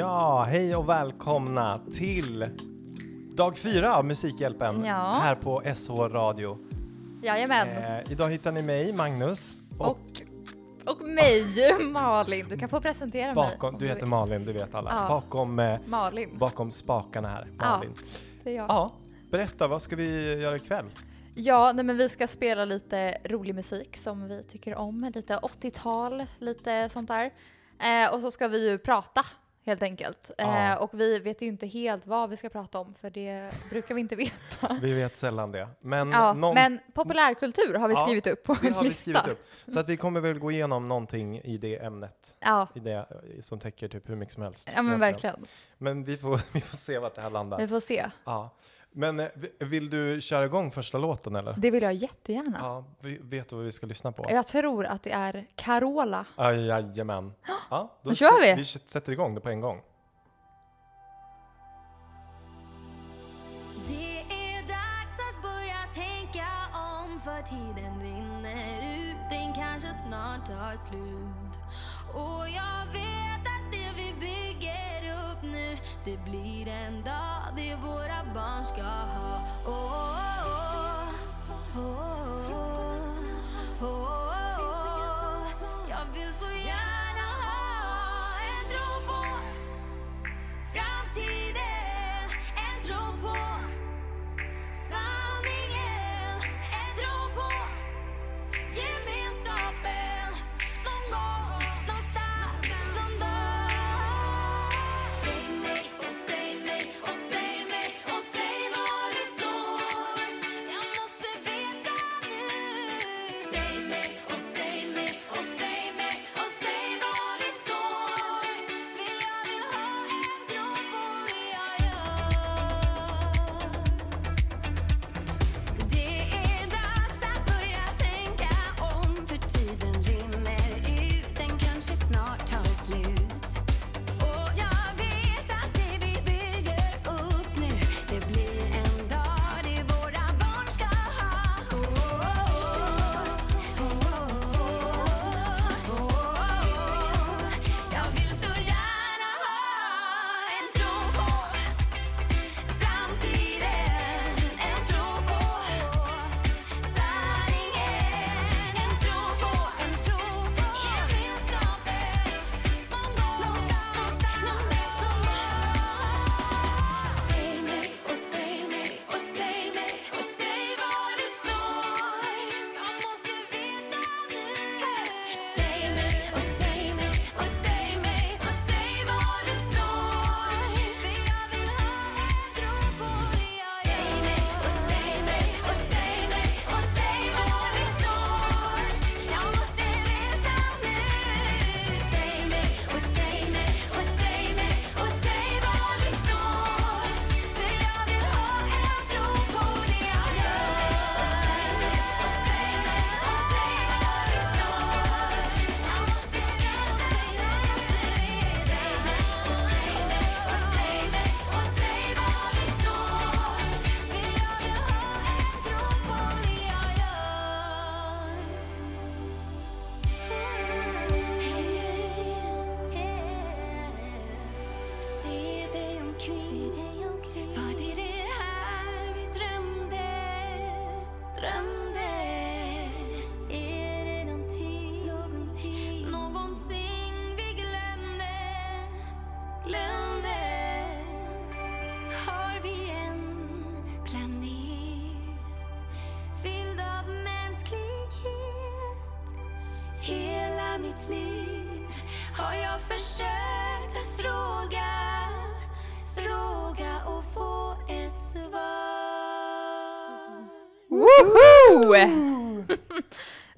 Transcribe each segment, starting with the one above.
Ja, hej och välkomna till dag fyra av Musikhjälpen Ja. här på SH Radio. Jajamän. Eh, idag hittar ni mig, Magnus, och, och, och mig, Malin. Du kan få presentera mig. bakom, om du heter Malin, det vet alla. Ja. Bakom, eh, Malin. bakom spakarna här, Ja. Malin. Det är jag. Ja, berätta, vad ska vi göra ikväll? Ja, nej, men vi ska spela lite rolig musik som vi tycker om. Lite 80-tal, lite sånt där. Eh, och så ska vi ju prata helt enkelt. Ja. Eh, och vi vet ju inte helt vad vi ska prata om för det brukar vi inte veta. Vi vet sällan det. Men, Ja, någon, men populärkultur har vi Ja, skrivit upp på en har vi lista. skrivit upp. Så att vi kommer väl gå igenom någonting i det ämnet. I det, eh, som täcker typ hur mycket som helst. ja men egentligen. verkligen. Men vi får, vi får se vart det här landar. Vi får se. Ja. Men eh, vi- vill du köra igång första låten eller? Det vill jag jättegärna. Ja, vet du vad vi ska lyssna på? Jag tror att det är Carola. Aj, jajamän. Ja, Då kör vi. Vi sätter igång det på en gång. Det är dags att börja tänka om för tiden rinner ut, den kanske snart tar slut. Och jag vet det blir en dag det våra barn ska ha.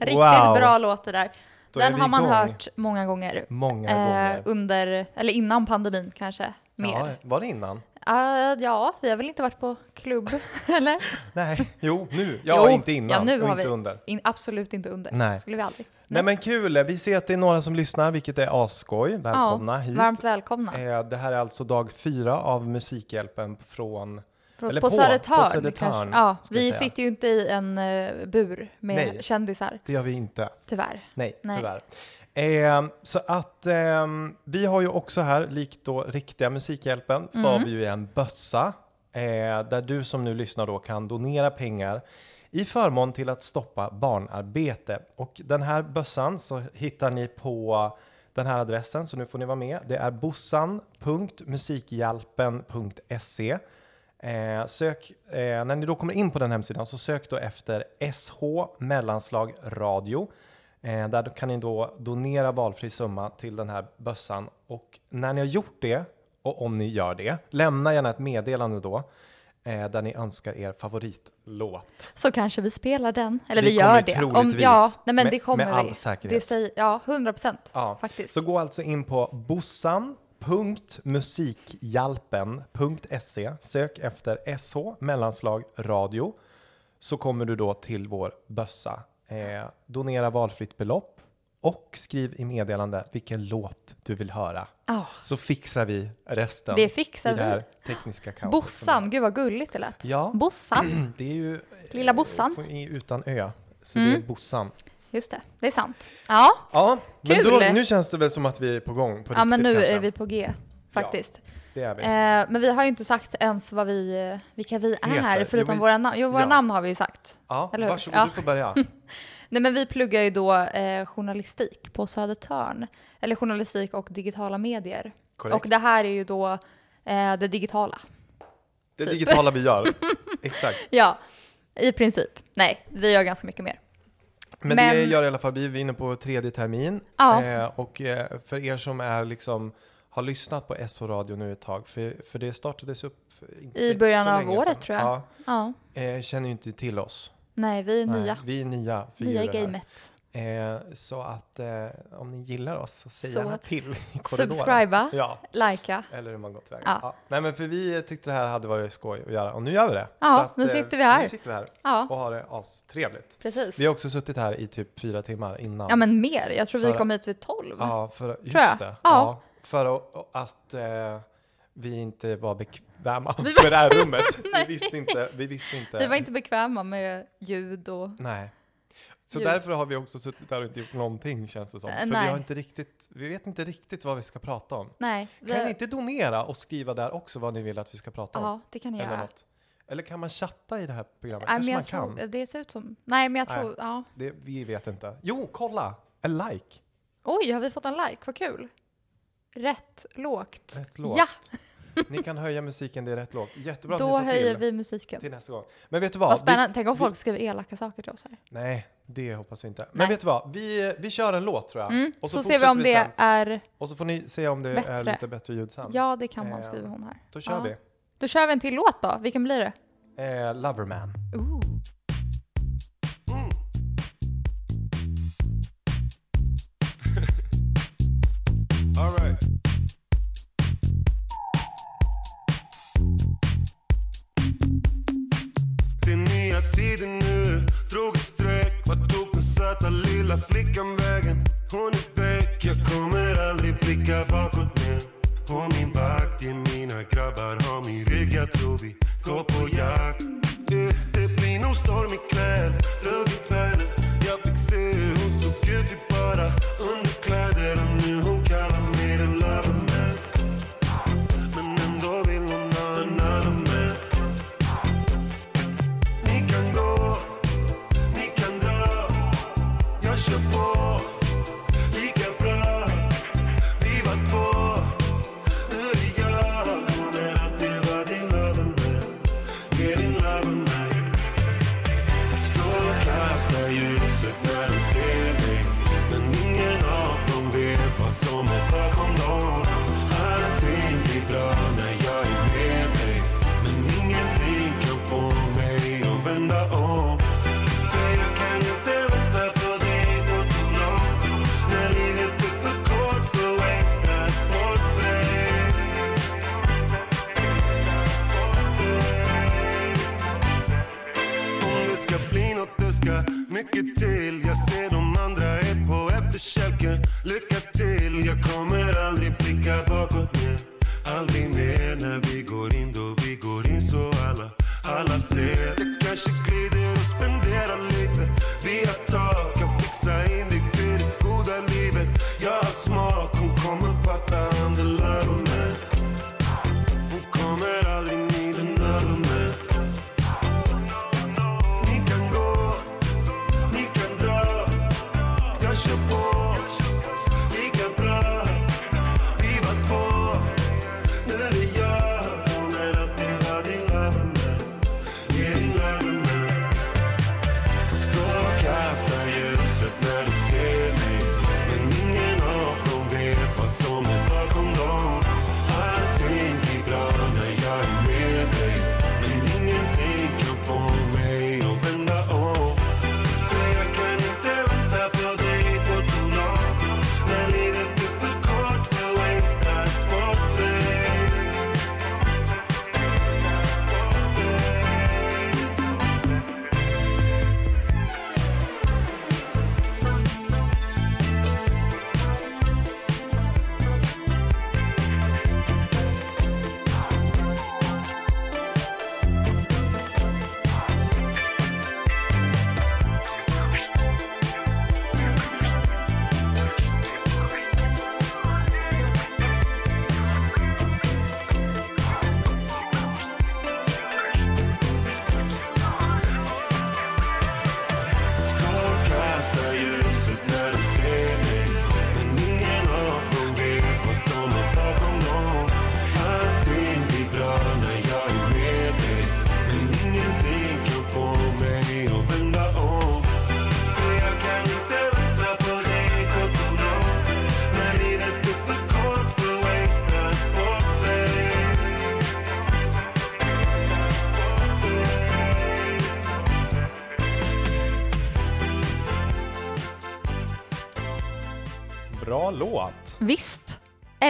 Riktigt Wow. bra låt det där. Då Den har man igång. hört många gånger. Många Eh, gånger. under, eller innan pandemin kanske. Ja, Mer. var det innan? Ja, ja, vi har väl inte varit på klubb, eller? Nej, jo, nu. Ja, Jo, inte innan ja, nu och har inte vi. under. In, absolut inte under. Nej. skulle vi aldrig. Nej men kul, vi ser att det är några som lyssnar, vilket är asskoj. Välkomna ja, hit. Varmt välkomna. Eh, Det här är alltså dag fyra av Musikhjälpen från På, Eller på, på- Södertörn. på Södertörn. Ja, vi sitter ju inte i en eh, bur med Nej. kändisar, Det gör vi inte. tyvärr. Nej, Nej. tyvärr. Eh, så att ehm, vi har ju också här, likt då riktiga Musikhjälpen, så har vi ju en bössa eh, där du som nu lyssnar då kan donera pengar i förmån till att stoppa barnarbete. Och den här bössan så hittar ni på den här adressen, så nu får ni vara med. Det är bossan.musikhjälpen.se. Eh, sök, eh, när ni då kommer in på den hemsidan så sök då efter SH mellanslag radio. Eh, där kan ni då donera valfri summa till den här bössan. Och när ni har gjort det, och om ni gör det, lämna gärna ett meddelande då eh, där ni önskar er favoritlåt. Så kanske vi spelar den, eller Det vi gör det. troligtvis, ja, nej men med- det kommer med all vi. säkerhet. Det säger, ja, 100 procent Ja, faktiskt. Så gå alltså in på bossan.musikhjälpen.se, sök efter SH mellanslag radio, så kommer du då till vår bössa. Eh, donera valfritt belopp och skriv i meddelande vilken låt du vill höra. Ja. Så fixar vi resten Det fixar i det vi. här tekniska kaoset. Bossan, gud vad gulligt det lät. Ja, Bossan, det är ju Lilla eh, Bossan. utan ö. Så det Mm. är Bossan. Just det, det är sant. Ja, Ja, men Kul! då, nu känns det väl som att vi är på gång på ja men riktigt nu kanske. är vi på G faktiskt. Det är vi. Eh, men vi har ju inte sagt ens vad vi, eh, vilka vi är, Heter. förutom vi- våra namn. Jo, våra Ja. namn har vi ju sagt. Ja, Eller hur? varsågod, Ja. du får börja. Nej men vi pluggar ju då eh, journalistik på Södertörn. Eller journalistik och digitala medier. Korrekt. Och det här är ju då eh, det digitala. det typ. digitala vi gör. Exakt. Ja, i princip. Nej, vi gör ganska mycket mer. Men, det Men- gör i alla fall, vi är inne på tredje termin. Ja. Eh, och eh, för er som är liksom, har lyssnat på SO Radio nu ett tag, för, för det startades upp I början av året, sedan. tror jag. Ja, Ja, eh, känner ju inte till oss. nej vi är Nej, nya. Vi är nya Nya i gamet. Eh, så att eh, om ni gillar oss, så säg Så- gärna till i korridoren. Subscriba, Ja, likea. eller hur man gått tillväga. Ja. Ja. Nej men för vi tyckte det här hade varit skoj att göra och nu gör vi det. Ja, att, nu eh, sitter vi här. Nu sitter vi här Ja, och har det astrevligt. precis. Vi har också suttit här i typ fyra timmar innan. Ja men mer, jag tror vi För- kom hit vid 12. Ja, för, just det. Ja. för att, eh, vi inte var bekväma Vi med det här rummet. vi visste inte. Vi visste inte. Vi var inte bekväma med ljud och... Nej. Så Ljus. därför har vi också suttit där och inte gjort någonting känns det som. För vi nej. har inte riktigt, vi vet inte riktigt vad vi ska prata om. Nej, vi... Kan ni inte donera och skriva där också vad ni vill att vi ska prata om? Ja, det kan ni Eller göra. något. Eller kan man chatta i det här programmet? Nej, men Kanske man tror, kan. det ser ut som... Nej, men jag Nej. tror... Ja. Det, vi vet inte. Jo, kolla! En like. Oj, har vi fått en like? Vad kul. Rätt lågt. Rätt lågt. Ja, Ni kan höja musiken, det är rätt lågt. Jättebra då att ni sa höjer till. vi musiken. till nästa gång. Men vet du vad? Vad spännande. Tänk om vi- folk skriver elaka saker till oss här. Nej, det hoppas vi inte. Men Nej. vet du vad? Vi, vi kör en låt tror jag. Mm. Och Så, ser vi om det sen. är... Och så får ni se om det är Bättre. lite bättre ljud sen. Ja, det kan man, Eh, skriver hon här. Då kör Ja. vi. Då kör vi en till låt då. Vilken blir det? Eh, Loverman. Ooh.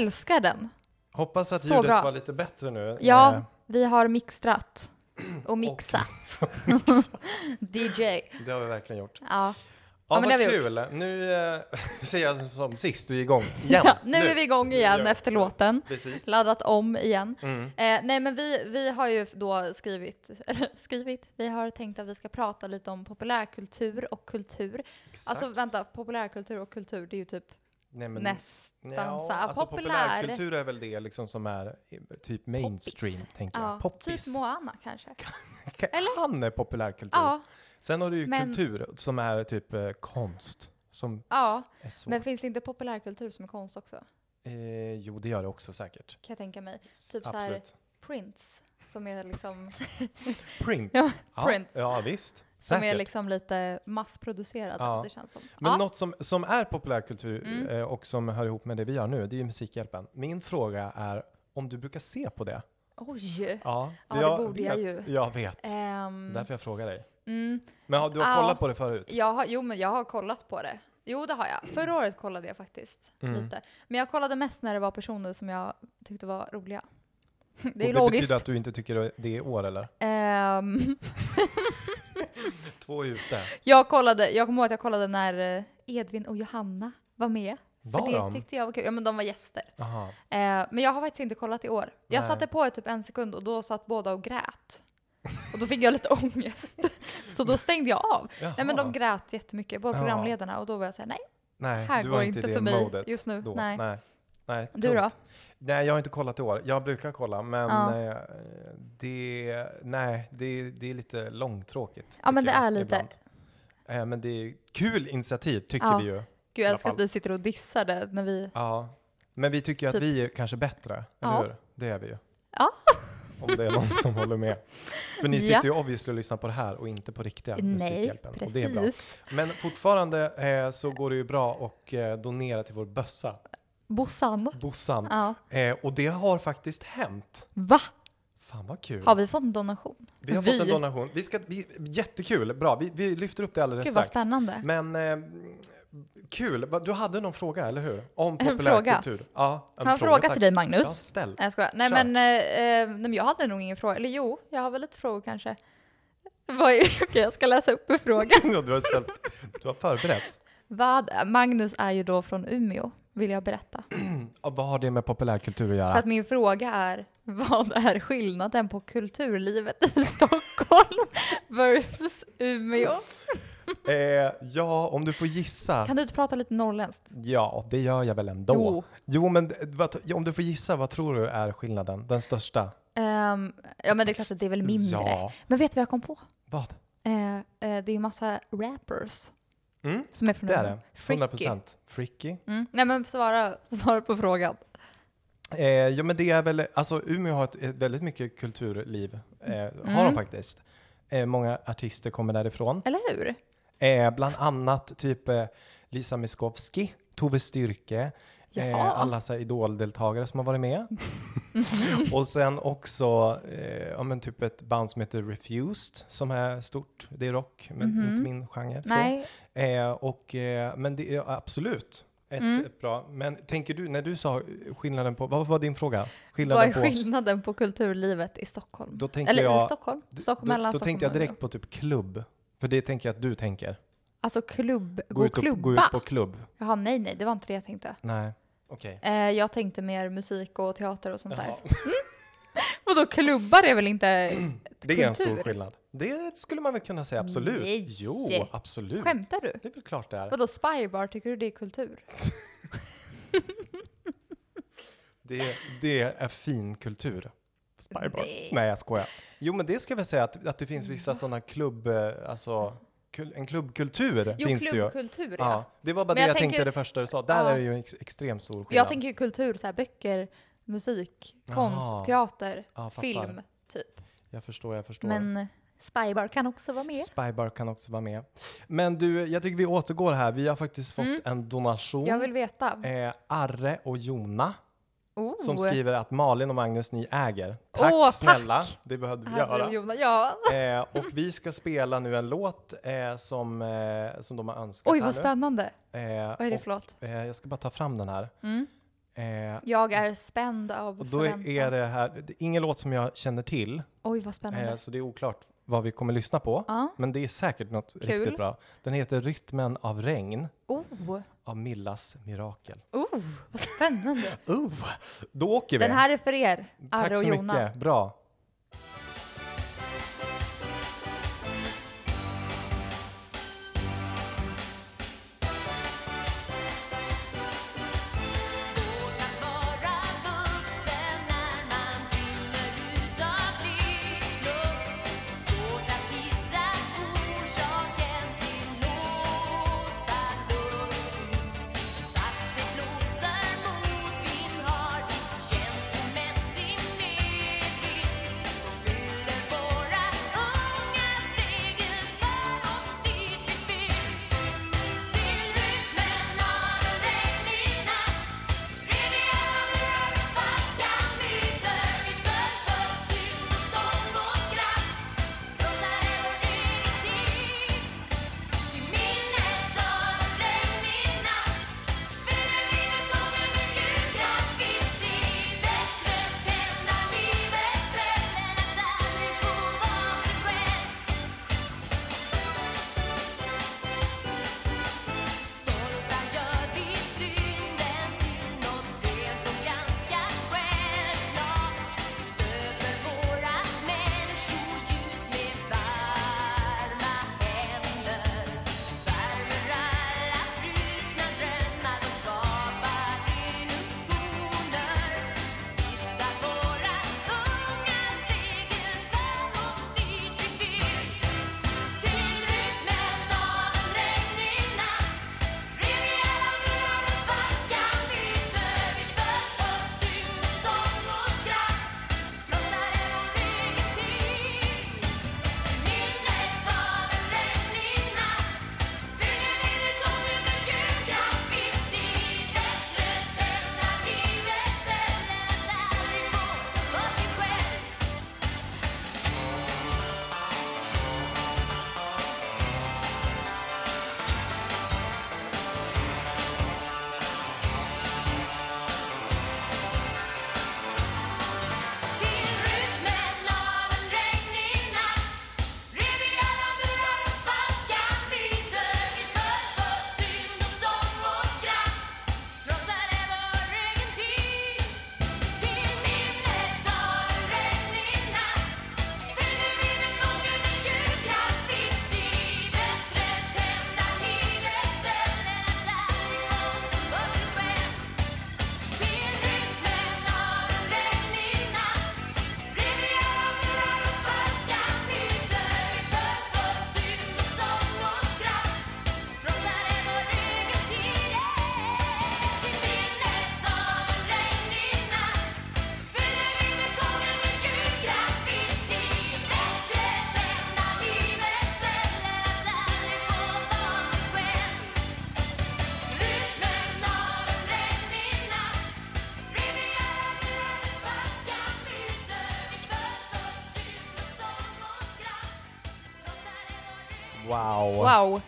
Älskar den. Hoppas att Så ljudet bra. var lite bättre nu. Ja, Eh, vi har mixtrat och mixat. DJ. det har vi verkligen gjort. Ja. Ja, men vad kul. Nu eh, ser jag som sist, vi är igång igen. ja, nu är vi igång igen Ja. efter låten. Precis. Laddat om igen. Mm. Eh, nej men vi, vi har ju då skrivit, eller skrivit, vi har tänkt att vi ska prata lite om populärkultur och kultur. Exakt. Alltså vänta, populärkultur och kultur det är ju typ Nej, men, nästan ja, alltså populär. populärkultur är väl det liksom som är eh, typ mainstream, tänker jag. Ja, Poppis. typ Moana kanske. Eller? Han är populärkultur. Ja, Sen har du ju Men- kultur som är typ eh, konst, som ja. Men finns det inte populärkultur som är konst också? eh, jo, det gör det också säkert. Kan jag tänka mig. Typ så här Absolut. Prince, som är liksom, Prince. Ja, ja, Prince. Ja, visst. som är Säkert. liksom lite massproducerad. Ja. Det känns som. Men ja. något som, som är populärkultur Mm. eh, och som hör ihop med det vi gör nu, det är ju Musikhjälpen. Min fråga är om du brukar se på det? Oj! Ja, Ja, det borde jag vet, ju. Jag vet. Ehm, Därför jag frågar dig. mm, Men har, du har kollat på det förut? jag har, jo, men jag har kollat på det. Jo, det har jag. Förra året kollade jag faktiskt Mm. lite. Men jag kollade mest när det var personer som jag tyckte var roliga. Det är och det logiskt. betyder att du inte tycker det är år eller? Ehm, Två ute. jag kollade, jag kommer ihåg att jag kollade när eh, Edvin och Johanna var med. Var för det de? tyckte jag var kul. Ja, men de var gäster. Eh, men jag har faktiskt inte kollat i år. Jag Nej. satte på i typ en sekund och då satt båda och grät. Och då fick jag lite ångest. Så då stängde jag av. Nej men Jaha. de grät jättemycket, båda programledarna. Och då var jag såhär, nej. Nej, här går inte inte för mig modet just nu. Då. Nej. Nej. Nej, Du då? Nej, jag har inte kollat i år. Jag brukar kolla, men Ja. eh, det, nej, det, det är lite långtråkigt. Ja men det jag är lite. ibland. Eh, men det är kul initiativ, tycker Ja. vi ju. Gud jag älskar att vi sitter och dissar det när vi... Ja. Men vi tycker att Typ. vi är kanske bättre, eller Ja. hur? Det är vi ju. Ja. Om det är någon som håller med. För ni sitter ju obviously och lyssnar på det här och inte på riktiga Nej, Musikhjälpen. Och det är bra. precis. Men fortfarande eh, så går det ju bra att eh, donera till vår bössa, Bossan. Bossan. Ja. Eh, och det har faktiskt hänt. Va? Fan vad kul. Har vi fått en donation? Vi har fått en donation. Vi ska, vi, jättekul, bra. Vi, vi lyfter upp det alldeles Gud vad strax. spännande. Men eh, kul. Du hade någon fråga, eller hur? Om En populärkultur. Ja, jag en fråga tack. till dig Ja, Magnus? ställ. Nej jag skojar. Nej Kör. men, eh, eh, nej men jag hade nog ingen fråga. Eller jo, jag har väl lite frågor kanske. Okej, jag ska läsa upp en fråga. Ja, du har ställt, du har förberett. Vad, Magnus är ju då från Umeå, vill jag berätta. Ja, vad har det med populärkultur att För göra? att min fråga är, vad är skillnaden på kulturlivet i Stockholm versus Umeå? Eh, ja, om du får gissa. Kan du inte prata lite norrländskt? Ja, det gör jag väl ändå. Jo. Jo, men vad, om du får gissa, vad tror du är skillnaden? Den största? Ehm, ja men det är klart att det är väl mindre. Ja. Men vet du vad jag kom på? Vad? Eh, eh, det är ju massa rappers Mm, som är från det är det. Freaky. 100 procent. Freaky. Mm. Nej men svara, svara på frågan. Eh, ja, men det är väl, alltså Umeå har ett, ett väldigt mycket kulturliv. Eh, Har de Mm. faktiskt. Eh, många artister kommer därifrån. Eller hur? Eh, bland annat typ eh, Lisa Miskovsky, Tove Styrke, Jaha. alla så här idoldeltagare som har varit med. Och sen också eh, ja, men typ ett band som heter Refused som är stort. Det är rock, men Mhm. inte min genre. Nej. Eh, och, eh, men det är absolut ett, Mm. ett bra. Men tänker du, när du sa skillnaden på, vad var din fråga? Vad Skillnaden är på, skillnaden på kulturlivet i Stockholm? Då tänker Eller i jag- Stockholm? d- Stockholm då, då Stockholm tänkte jag direkt på typ klubb. För det tänker jag att du tänker. Alltså klubb, gå, Gå ut, och, klubba? gå ut på klubb. Jaha, nej, nej, det var inte det jag tänkte. Nej, okej. Eh, jag tänkte mer musik och teater och sånt Jaha. där. Och då klubbar är väl inte Det är en stor kultur? skillnad. Det skulle man väl kunna säga, absolut. Nej. Jo, absolut. Skämtar du? Det är väl klart det är. Vadå spybar, tycker du det är kultur? Det, det är fin kultur. Spybar. Nej. Nej, jag skojar. Jo, men det ska jag väl säga att, att det finns vissa sådana klubb, eh, alltså, en klubbkultur Jo, finns det ju. klubbkultur ja. Ja, det var bara Men det jag jag tänker- tänkte det första du sa. Där Ja. är det ju en ex, extremt stor skillnad. Jag tänker ju kultur, så här böcker, musik, konst, Jaha. teater, film, typ. Jag förstår, jag förstår. Men spybar kan också vara med. Spybar kan också vara med. Men du, jag tycker vi återgår här. Vi har faktiskt fått Mm. en donation. Jag vill veta. Eh, Arre och Jona Oh. som skriver att Malin och Magnus, ni äger. Tack tack. snälla, det behövde vi göra. Jona, ja. Eh, och vi ska spela nu en låt eh, som, eh, som de har önskat Oj, vad spännande. Eh, Vad är det för låt? eh, jag ska bara ta fram den här. Mm. Eh, Jag är spänd av och då förväntan. är det här, det är ingen låt som jag känner till, Oj, vad spännande. så det är oklart vad vi kommer lyssna på. Ja. Men det är säkert något Kul. riktigt bra. Den heter Rytmen av regn Oh, av Millas Mirakel. oh, vad spännande. Oh, då åker vi! Den här är för er, Arre Tack och så Jona. mycket, bra. Wow,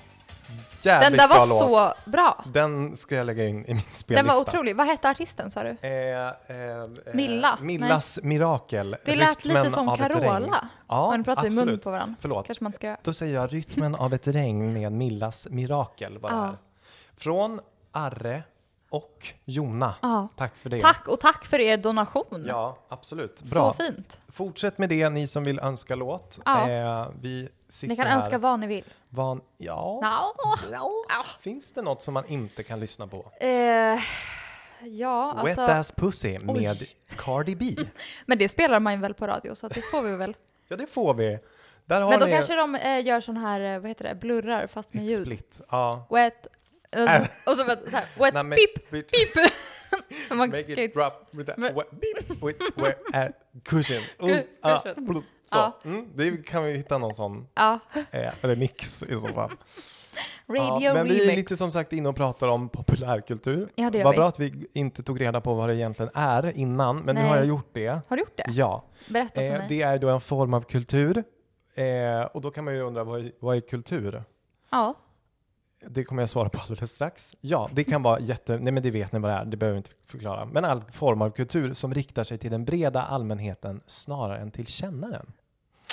jävligt den där bra var låt. så bra. Den ska jag lägga in i min spellista. Den var otrolig. Vad hette artisten sa du? Eh, eh, eh, Milla? Millas Mirakel. Det lät Rytmen lite som. Carola. Ja, Och nu pratar vi mun på varandra. Förlåt. Kanske man ska göra. Då säger jag Rytmen av ett regn med Millas Mirakel. Var det här. Från Arre och Jona. Ja. Tack för det. Tack och tack för er donation. Ja, absolut. Bra. Så fint. Fortsätt med det, ni som vill önska låt. Ja. Eh, vi sitter Ni kan här. önska vad ni vill. Van... Ja. Ja. Ja. Finns det något som man inte kan lyssna på? Eh, ja, Wet alltså. Ass Pussy med Cardi B. Men det spelar man ju väl på radio så det får vi väl. Ja, det får vi. Men då ni kanske de eh, gör sån här, eh, vad heter det, blurrar fast med ljud. split. Ja. Wet. Och så vet- så här, wet Nej, men- pip, pip. Man Make it drop with Men- wet beep with wet a cushion. Cu- Mm, ah. Så, Ja. mm, det kan vi hitta någon sån Ja, eh, remix i så fall. Radio ja, men Remix. vi är lite som sagt inne och pratar om populärkultur. Ja, det Vad bra att vi inte tog reda på vad det egentligen är innan, men nu har Nej. jag gjort det. Har du gjort det? Ja, Berätta för eh, mig. det är då en form av kultur. Eh, och då kan man ju undra, vad är, vad är kultur? Ja. Det kommer jag svara på alldeles strax. Ja, det kan vara jätte... Nej, men det vet ni vad det är. Det behöver vi inte förklara. Men all form av kultur som riktar sig till den breda allmänheten snarare än till kännaren.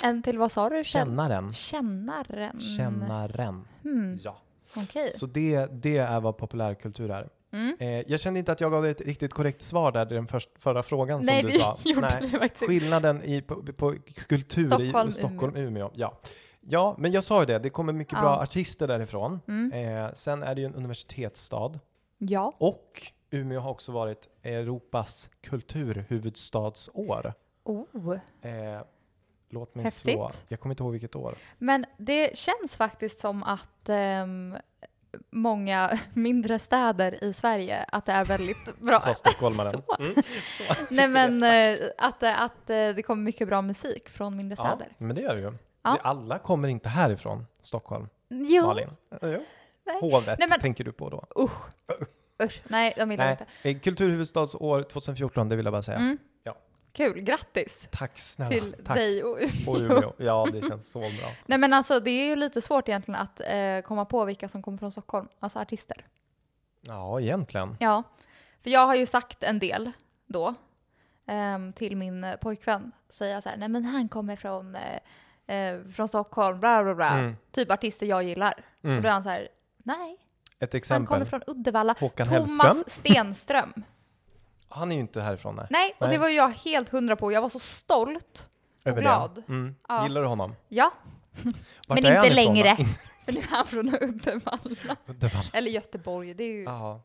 En till vad sa du? Känn- Kännaren. Kännaren. Kännaren. Hmm. Ja. Okej. Så det, det är vad populärkultur är. Mm. Eh, jag kände inte att jag gav ett riktigt korrekt svar där i den först, förra frågan Nej, som du det sa. gjorde du faktiskt. Skillnaden i, på, på kultur Stockholm, i Stockholm, Umeå. Ja. Ja, men jag sa ju det. Det kommer mycket Ja. bra artister därifrån. Mm. Eh, sen är det ju en universitetsstad. Ja. Och Umeå har också varit Europas kulturhuvudstadsår. Oh. Eh, låt mig Häftigt. slå. Jag kommer inte ihåg vilket år. Men det känns faktiskt som att ehm, många mindre städer i Sverige, att det är väldigt bra. Sa stockholmaren. Mm. Nej men eh, att, det- att eh, det kommer mycket bra musik från mindre Ja, städer. men det gör det ju. Ja. Alla kommer inte härifrån Stockholm, Jo, Malin. Jo. nej. Hovet Nej, men- tänker du på då? usch. Usch. Nej, de gillar Nej, inte. eh, kulturhuvudstadsår 2014, det vill jag bara säga. Mm. Ja. Kul, grattis Tack snälla. till Tack. dig och Och Umeå. Ja, det känns så bra. Nej men alltså det är ju lite svårt egentligen att eh, komma på vilka som kommer från Stockholm, alltså artister. Ja, egentligen. Ja, för jag har ju sagt en del då ehm, till min eh, pojkvän. Säga så här, nej men han kommer från, eh, eh, från Stockholm, bla bla bla. Mm. Typ artister jag gillar. Och Mm. då är han så här, nej, Ett han exempel. kommer från Uddevalla. Håkan Hellström. Thomas Stenström. Han är ju inte härifrån. Nej. Nej, och Nej. det var jag helt hundra på. Jag var så stolt. Över glad. Mm. Ja. Gillar du honom? Ja, Vart Men han inte längre. För nu är han från Uddevalla. Uddevalla. Eller Göteborg, det är ju, Ja,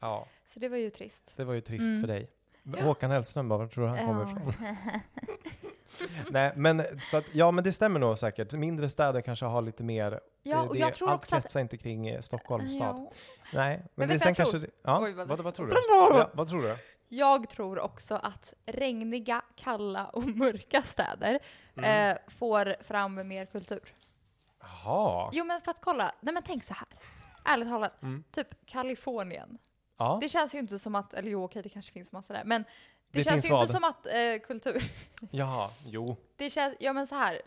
ja. Så det var ju trist. det var ju trist Mm. för dig. Ja. Håkan Hellström, var tror du han kommer ifrån? Nej, men så att, ja, men det stämmer nog säkert. Mindre städer kanske har lite mer. Ja, det, och det, jag tror allt också att... kretsar inte kring eh, Stockholms stad. Ja. Nej, men, Men det sen kanske... det- Ja, Oj, vad- vad, vad tror du? Ja, vad tror du? Jag tror också att regniga, kalla och mörka städer Mm. eh, får fram mer kultur. Jaha. Jo men för att kolla, nej men tänk så här. Ärligt talat, Mm. typ Kalifornien. Ja. Det känns ju inte som att, eller jo okej det kanske finns massa där, men det, Det känns ju inte som att eh, kultur, Jaha, jo. det känns, ja men så här.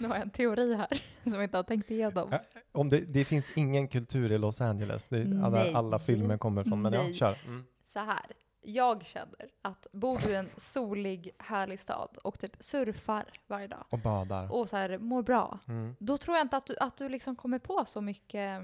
Nu har jag en teori här som jag inte har tänkt igenom. Ja. Om det, det finns ingen kultur i Los Angeles. Det, är alla, alla filmer kommer från. Men ja, Nej. kör. Mm. Så här. Jag känner att bor du i en solig, härlig stad och typ surfar varje dag Och badar. och så här mår bra, Mm. då tror jag inte att du, att du liksom kommer på så mycket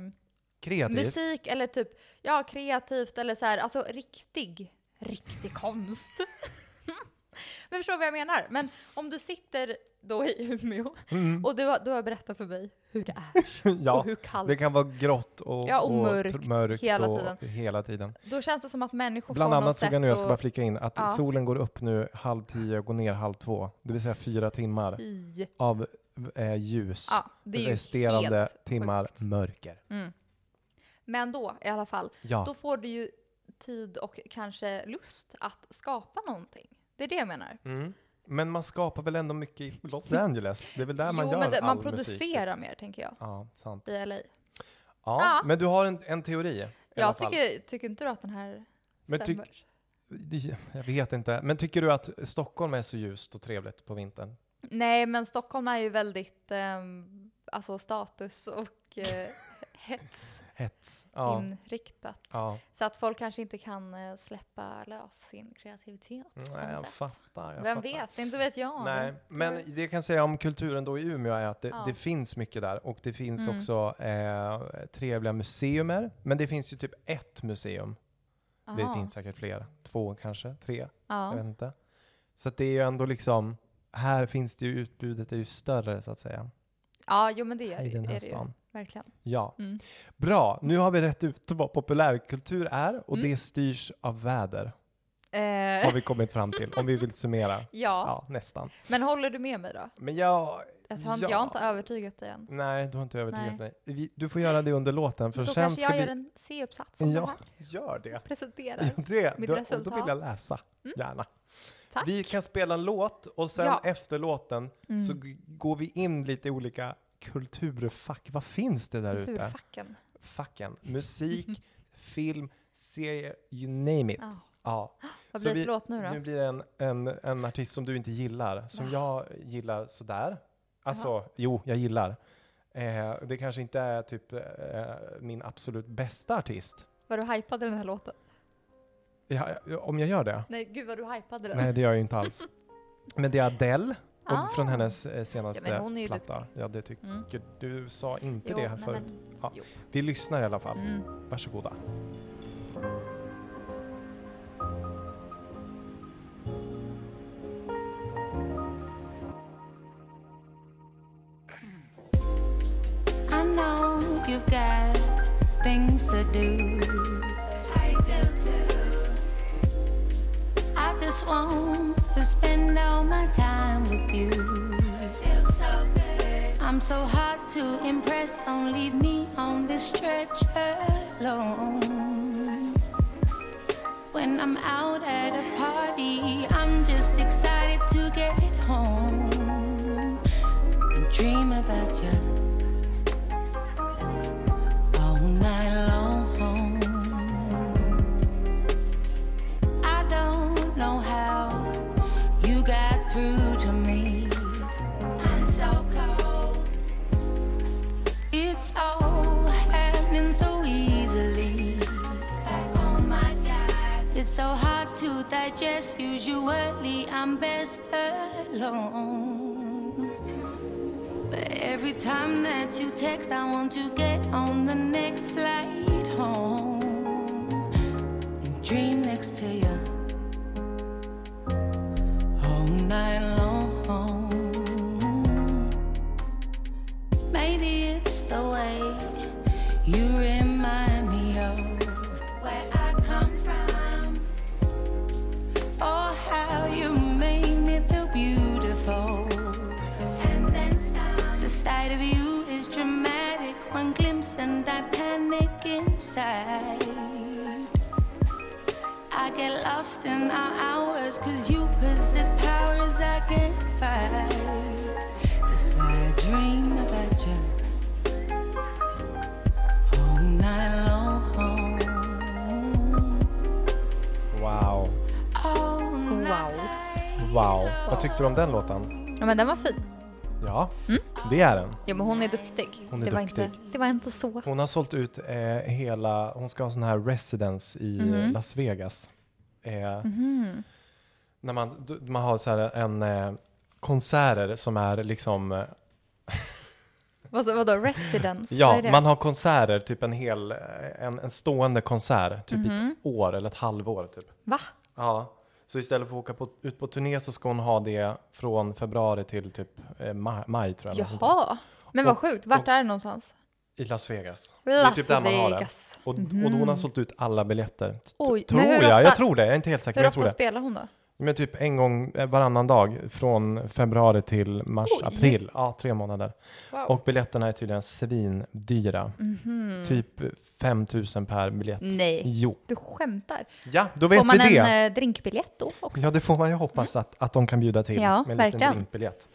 Kreativt. musik eller typ, ja kreativt eller så här, alltså riktig, riktig konst. Men förstår du vad jag menar? Men om du sitter då i Umeå Mm. och du, har- du har berättat för mig hur det är ja, och hur kallt, det kan vara grått och, Ja, och tr- mörkt mörkt hela och tiden. hela tiden. då känns det som att människor Bland får annat såg jag nu, jag ska bara flika in, att Ja. solen går upp nu halv tio och går ner halv två. Det vill säga fyra timmar i av eh, ljus. Ja, det är Resterande timmar mörker. Mm. Men då i alla fall, Ja, då får du ju tid och kanske lust att skapa någonting. Det är det jag menar. mm. men man skapar väl ändå mycket i Los Angeles? Det är väl där man jo, gör men det, man all musik. producerar mer tänker jag, Ja, sant. i LA. Ja, Ja. men du har en, en teori i alla Jag fall. tycker, tycker inte du att den här Men tyck- stämmer? Det- Jag vet inte, men tycker du att Stockholm är så ljust och trevligt på vintern? Nej, men Stockholm är ju väldigt ehm, alltså status och eh, hets Hets? Ja. inriktat. ja. Så att folk kanske inte kan eh, släppa lös sin kreativitet Nej, jag sätt. fattar. Jag Vem fattar. vet, inte vet jag. Nej, men det jag kan säga om kulturen då i Umeå är att det, Ja. det finns mycket där och det finns Mm. också eh, trevliga museumer. Men det finns ju typ ett museum. Det Aha. finns säkert fler. Två kanske, tre, jag Ja. vet inte. Så det är ju ändå liksom, här finns det ju utbudet är ju större så att säga. ja, jo men det är, I det, den är här det ju. Verkligen. Ja. Mm. Bra, nu har vi rätt ut vad populärkultur är och Mm. det styrs av väder. Eh, Har vi kommit fram till, om vi vill summera. ja. Ja, nästan. men håller du med mig då? Men jag... Alltså, jag, Ja. jag har inte övertygat dig än. Nej, du har inte övertygat Nej. mig. Vi, du får göra det under låten, för då sen kanske ska jag vi... gör en C-uppsats om det Ja, här. gör det. Presenterar. Ja, det Mitt då, och då resultat. vill jag läsa, gärna. Tack. Vi kan spela en låt och sen Ja. efter låten Mm. så går vi in lite i olika kulturfack. Vad finns det där ute? Kulturfacken. Facken. Musik, film, serier, you name it. Ja. Ja. Vad blir det för låt nu då? Nu blir det en, en, en artist som du inte gillar, som jag gillar sådär. Alltså, jo, jag gillar. Eh, det kanske inte är typ eh, min absolut bästa artist. Var du hypade den här låten? Ja, om jag gör det? Nej, gud vad du hypade den. Nej, det gör jag ju inte alls. Men det är Adele, och Ah. från hennes eh, senaste Ja, men hon är platta. duktig. Ja, det tycker Mm. du. sa inte Jo, det här förut. men- Ja. Vi lyssnar i alla fall. Mm. Varsågoda. I know you've got things to do. I do too. I just to spend all my time with you. So good. I'm so hard to impress. Don't leave me on this stretcher alone. When I'm out at a party, I'm just excited to get home and dream about you I'm best alone. But every time that you text, I want to get on the next flight home and dream next to you all night long. Panic inside. I get lost in our hours cause you possess powers I can't fight. That's why I dream about you all night long. Wow. Wow. Wow. Vad tyckte du om den låten? Ja, men den var fin. Ja, det är den. Ja, men hon är duktig. Hon är det, var duktig. Inte, det var inte så. Hon har sålt ut eh, hela, hon ska ha sån här residence i Mhm. Las Vegas. Eh, Mhm. När man, man har så här en eh, konserter som är liksom, eh, Vad, vadå, residence? Vad ja, det? man har konserter, typ en hel, eh, en, en stående konsert, typ i Mhm. ett år eller ett halvår typ. Va? Ja, så istället för att åka på, ut på turné så ska hon ha det från februari till typ eh, maj, maj tror jag. Jaha. Men vad Och- sjukt, vart och- är det någonstans? I Las Vegas. Las det är typ där man har det. Och, Mhm. och hon har sålt ut alla biljetter. Oj, tror jag, ofta- jag tror det, jag är inte helt säker, Hur ofta spelar hon då? Men typ en gång eh, varannan dag från februari till mars, Oj. april. Ja, tre månader. Wow. Och biljetterna är tydligen svindyra. Mhm. Typ 5000 per biljett. Nej. Jo. Du skämtar. Ja, då vet Får man vi det. en eh, drinkbiljett då också? Ja, det får man ju hoppas att, att de kan bjuda till Ja, med en liten verkligen. drinkbiljett.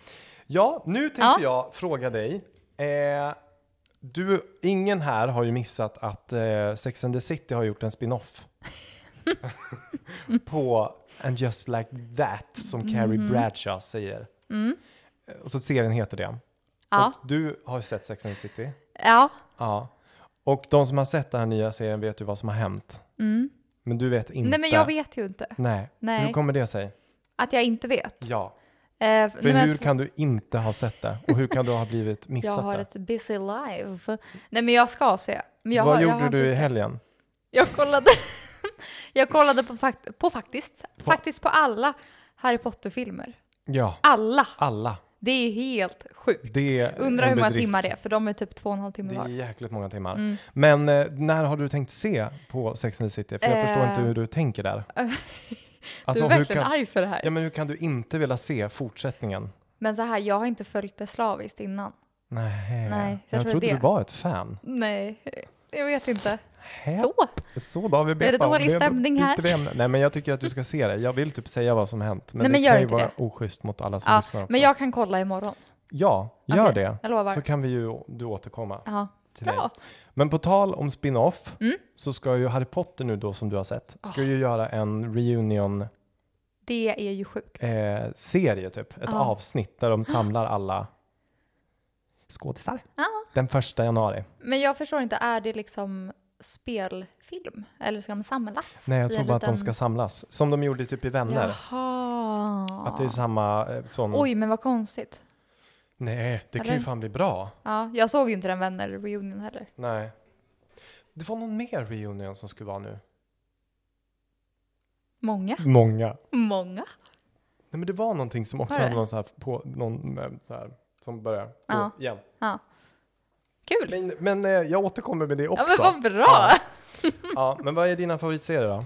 Ja, nu tänkte Ja. jag fråga dig. Eh, du, ingen här har ju missat att eh, Sex and the City har gjort en spin-off. på And just like that, som Carrie Bradshaw säger. Mm. Och så serien heter det. Ja. Och du har ju sett Sex and the City. Ja. Ja. Och de som har sett den här nya serien vet ju vad som har hänt. Mm. Men du vet inte. Nej, men jag vet ju inte. Nej. Nej. Hur kommer det sig? Att jag inte vet. Ja. Eh, För nej, men hur f- kan du inte ha sett det? Och hur kan du ha blivit jag missat har det? ett busy life. Nej, men jag ska se. Men jag Vad har, jag gjorde har du inte i det. helgen? Jag kollade, jag kollade på, fakt på faktiskt, På- faktiskt på alla Harry Potter-filmer. Ja, Alla! alla. Det är helt sjukt. Är Undrar hur många bedrift. timmar det är, för de är typ två och en halv timme Det är var. jäkligt många timmar. Mm. Men eh, när har du tänkt se på Sex and the City? För jag förstår Eh. inte hur du tänker där. Alltså, du är hur verkligen kan, arg för det här. ja, men hur kan du inte vilja se fortsättningen? Men så här, jag har inte följt det slaviskt innan. Nej, Nej, jag jag, trodde det. du var ett fan. Nej, jag vet inte. Hä? Så, Så då har vi det om- dålig det är stämning här? det- Nej, men jag tycker att du ska se det. Jag vill typ säga vad som hänt. Men Nej, det men gör kan ju vara det. oschysst mot alla som ja, lyssnar också. men jag kan kolla imorgon. Ja, gör Okej, det. Jag lovar. Så kan vi ju du återkomma Ja, till bra. dig. Men på tal om spin-off Mm. så ska ju Harry Potter nu då som du har sett, ska Ah. ju göra en reunion Det är ju sjukt. eh, serie typ, ett Ja. avsnitt där de samlar alla skådisar. Ja. Den första januari. Men jag förstår inte, är det liksom spelfilm? Eller ska de samlas? Nej, jag tror bara att de liten- ska samlas. Som de gjorde typ i Vänner. Jaha. Att det är samma eh, sån... Oj, men vad konstigt. Nej, det kan ju Eller? fan bli bra. Ja, jag såg ju inte den vänner reunion heller. Nej. Det var någon mer reunion som skulle vara nu. Många. Många. Många. Nej men det var någonting som också hade någon så här på, någon eh, så här, som börjar Ja. igen. Kul. Men, men eh, jag återkommer med det också. Ja, men vad bra. Ja. Ja, men vad är dina favoritserier då?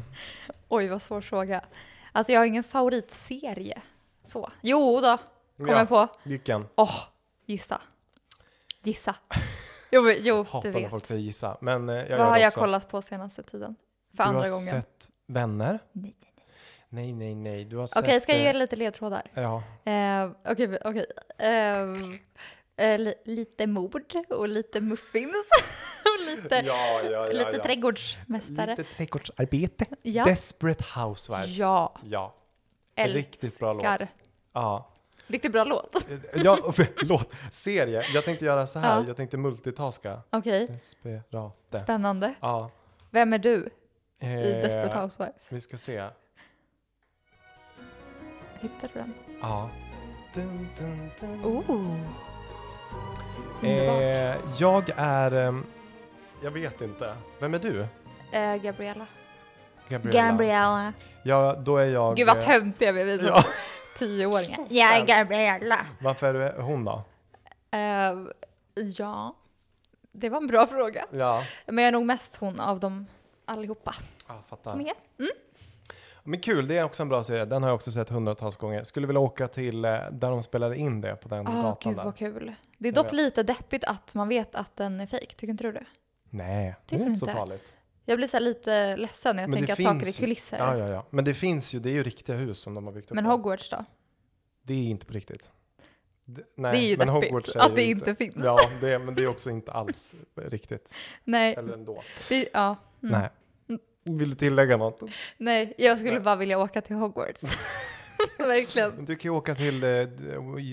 Oj, vad svår fråga. Alltså jag har ingen favoritserie. Så. Jo då, kom Ja, jag på. Vilken? Åh, gissa. Gissa. Jo, jo du Hatar när vet. folk säger gissa, men eh, jag Vad gör har jag också. kollat på senaste tiden? För du andra har gången. sett Vänner? Nej, nej, Nej, nej, nej. Du har Okej, sett... ska jag ge eh, lite ledtrådar? Ja. Okej, okej. Ehm, eh, li- lite mord och lite muffins och lite, ja, ja, lite trädgårdsmästare. Lite trädgårdsarbete. Ja. Desperate Housewives. Ja, Ja. älskar. riktigt bra låt. Ja. Riktigt bra låt. ja, låt. Serie. Jag tänkte göra så här. Ja. Jag tänkte multitaska. Okej, Desperate. spännande. Ja. Vem är du i Eh, Desperate Housewives? Vi ska se. Hittar du den? Ja. Dun, dun, dun. Oh. Eh, jag är... ehm, jag vet inte. Vem är du? Eh, Gabriella. Gabriella. Gabriella. Ja, då är jag... Gud vad eh, töntiga vi är som Ja. tioåringar. Jag är. Gabriella. Varför är du hon då? Eh, ja, det var en bra fråga. Ja, Men jag är nog mest hon av dem allihopa jag fattar. som är. Men kul, det är också en bra serie. Den har jag också sett hundratals gånger. Skulle vilja åka till eh, där de spelade in det på den Ah, gatan gud där. vad kul. Det är dock lite deppigt att man vet att den är fejk. Tycker inte du det? Nej, det Tycker är du inte så inte? farligt. Jag blir så lite ledsen när jag Men det tänker att saker är kulisser. Ja, ja, ja. Men det finns ju, det är ju riktiga hus som de har byggt upp. Men. Hogwarts då? Det är inte på riktigt. Det, nej, det är ju men deppigt Hogwarts är att det inte finns. Ja, det, är- men det är också inte alls riktigt. Nej, Eller ändå. det, ja. Mm. Nej. Vill du tillägga något? Nej, jag skulle Nej. bara vilja åka till Hogwarts. Verkligen. Du kan ju åka till eh,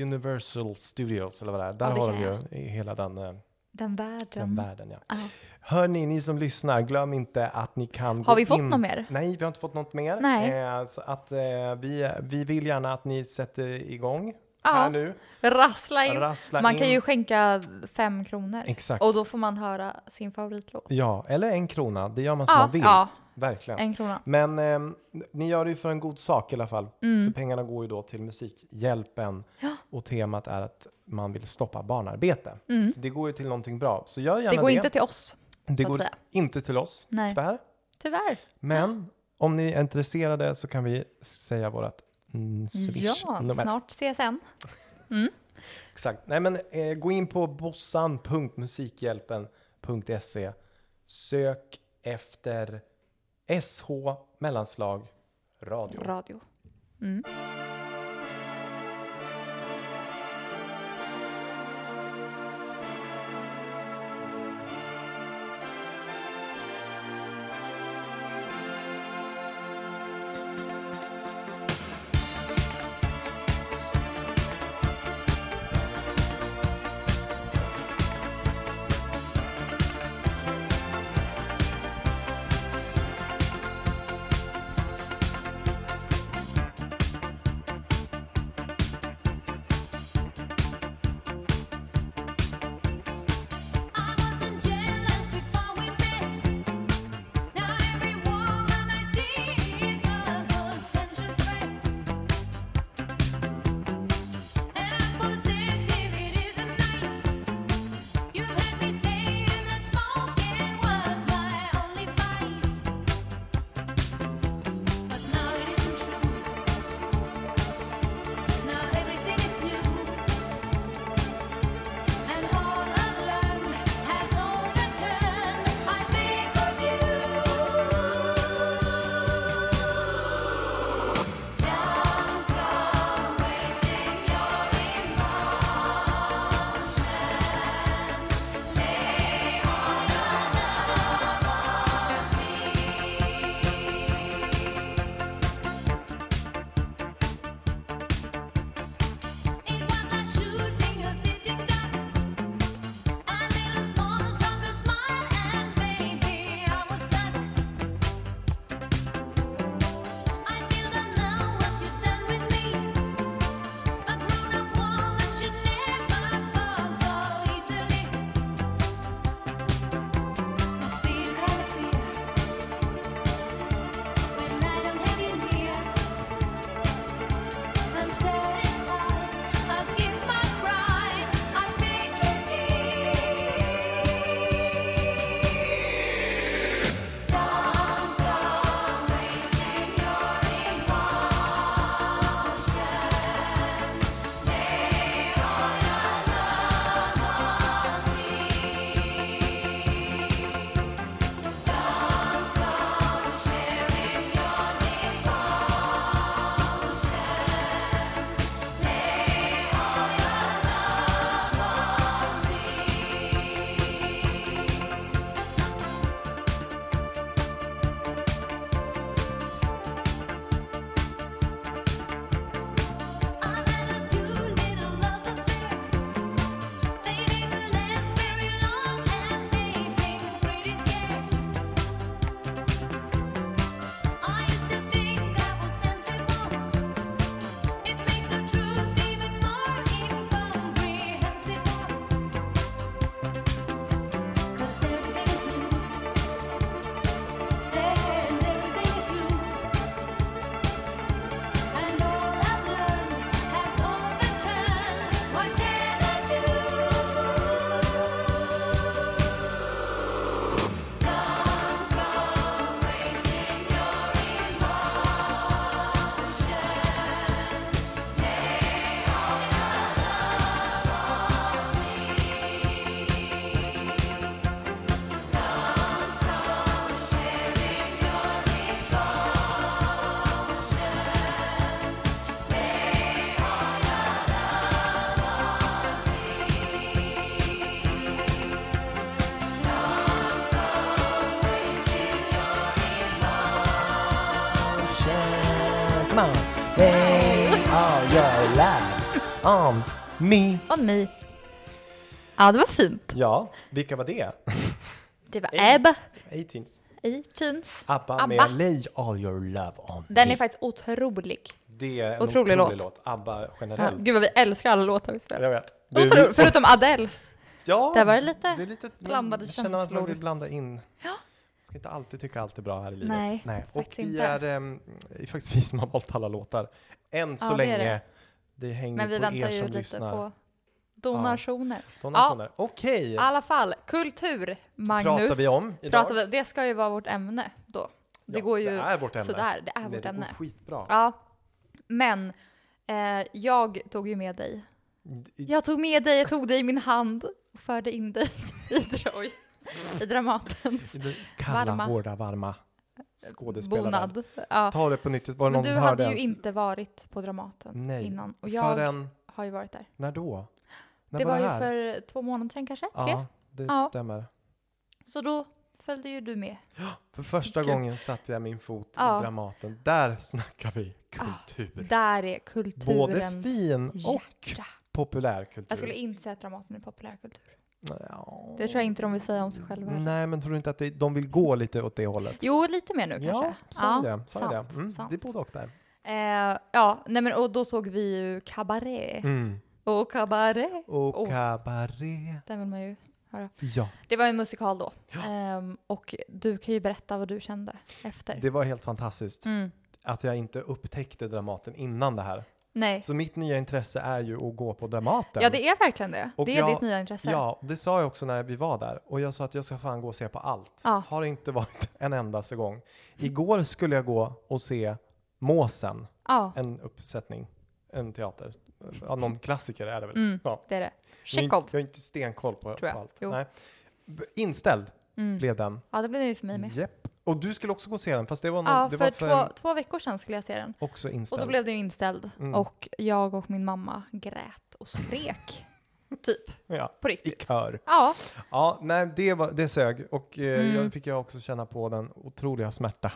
Universal Studios eller vad det är. Där Ja, det har de ju hela den, eh, Den världen. den världen. Ja. Hörni, ni som lyssnar, glöm inte att ni kan Har vi fått in... något mer? Nej, vi har inte fått något mer. Nej. Eh, så att eh, vi, vi vill gärna att ni sätter igång Ja. här nu. Rassla in. Rassla Man in. kan ju skänka fem kronor. Exakt. Och då får man höra sin favoritlåt. Ja, eller en krona. Det gör man som Ja, man vill. ja, Verkligen. en krona. Men ehm, ni gör det ju för en god sak i alla fall. Mm. För pengarna går ju då till Musikhjälpen. Ja. Och temat är att man vill stoppa barnarbete. Mm. Så det går ju till någonting bra. Så gör gärna Det det. går inte till oss, det går säga. inte till oss, Nej. tyvärr. tyvärr. Men om ni är intresserade så kan vi säga vårt mm, Ja, swish-nummer. snart CSN. Exakt. Nej, men eh, gå in på bossan.musikhjälpen.se. Sök efter SH mellanslag radio. Radio. Mm. On me. On me. Ja, det var fint. Ja, vilka var det? Det var Ey. Ebba 18s. i Teens. ABBA, ABBA. med Lay all your love on Den me. är faktiskt otrolig. Det är en otrolig otrolig, låt. låt. ABBA Ja, generellt. gud vad vi älskar alla låtar vi spelar. Jag vet. Det är Otro, vi- förutom Adele. Ja, Där var det lite det är lite blandade jag känner att man känslor. blanda in. Ja. Ska inte alltid tycka allt är bra här i livet. Nej, Och faktiskt vi inte. är, ehm, det är faktiskt vi som har valt alla låtar. Än så Ja, är länge. det. Det, hänger Men vi på väntar er ju som lite lyssnar. på donationer. Donationer. Okej, I alla fall, kultur, Magnus. pratar vi om idag? pratar vi, det ska ju vara vårt ämne då. Det Ja, går ju det är vårt ämne. sådär, det är vårt det ämne. går skitbra. Ja, men eh, jag tog ju med dig. Jag tog med dig, jag tog dig i min hand och förde in dig i, Droj, i Dramatens I Kalla, Varma. hårda, varma skådespelaren. bonad. Ja. Ta det på nytt. Var det Men någon du som hade ju ens? inte varit på Dramaten Nej. innan. Och jag Förrän, har ju varit där. när då? När det var, ju här? för två månader sedan kanske? Tre? Ja, det Ja. stämmer. Så då följde ju du med. För första Kul. gången satte jag min fot Ja. i Dramaten. Där snackar vi kultur. Där är Både kulturens fin och hjärta. populärkultur. Jag skulle inte säga att Dramaten är populärkultur. Ja. Det tror jag inte de vill säga om sig själva. Nej, men tror du inte att det, de vill gå lite åt det hållet? Jo, lite mer nu ja, kanske. sa jag det? Sa sant, det? Mm, sant. det är både och där. Eh, ja, nej men och då såg vi ju Cabaret. Mm. Och Cabaret, Och kabaré. den vill man ju höra. Ja, Det var en musikal då. Ehm, och du kan ju berätta vad du kände efter. det var helt fantastiskt Mm. att jag inte upptäckte Dramaten innan det här. Nej. Så mitt nya intresse är ju att gå på Dramaten. Ja, det är verkligen det. Och det är jag- ditt nya intresse. Ja, det sa jag också när vi var där. Och jag sa att jag ska fan gå och se på allt. Ja. Har inte varit en endaste gång. Igår skulle jag gå och se Måsen, Ja, en uppsättning, en teater. Ja, någon klassiker är det väl? Mm. Ja. det är det. Inte- Jag har inte stenkoll på, på allt. Jo. Nej. Inställd Mm. blev den. Ja, det blev det ju för mig med. Japp. Och du skulle också gå och se den, fast det var, någon, Ja, det för, var två, för två veckor sedan skulle jag se den. också Och inställd. då blev den ju inställd. Mm. Och jag och min mamma grät och skrek. typ, ja, på I riktigt. kör. Ja, Ja, nej, det, var, det sög. Och eh, Mm. jag fick jag också känna på den otroliga smärta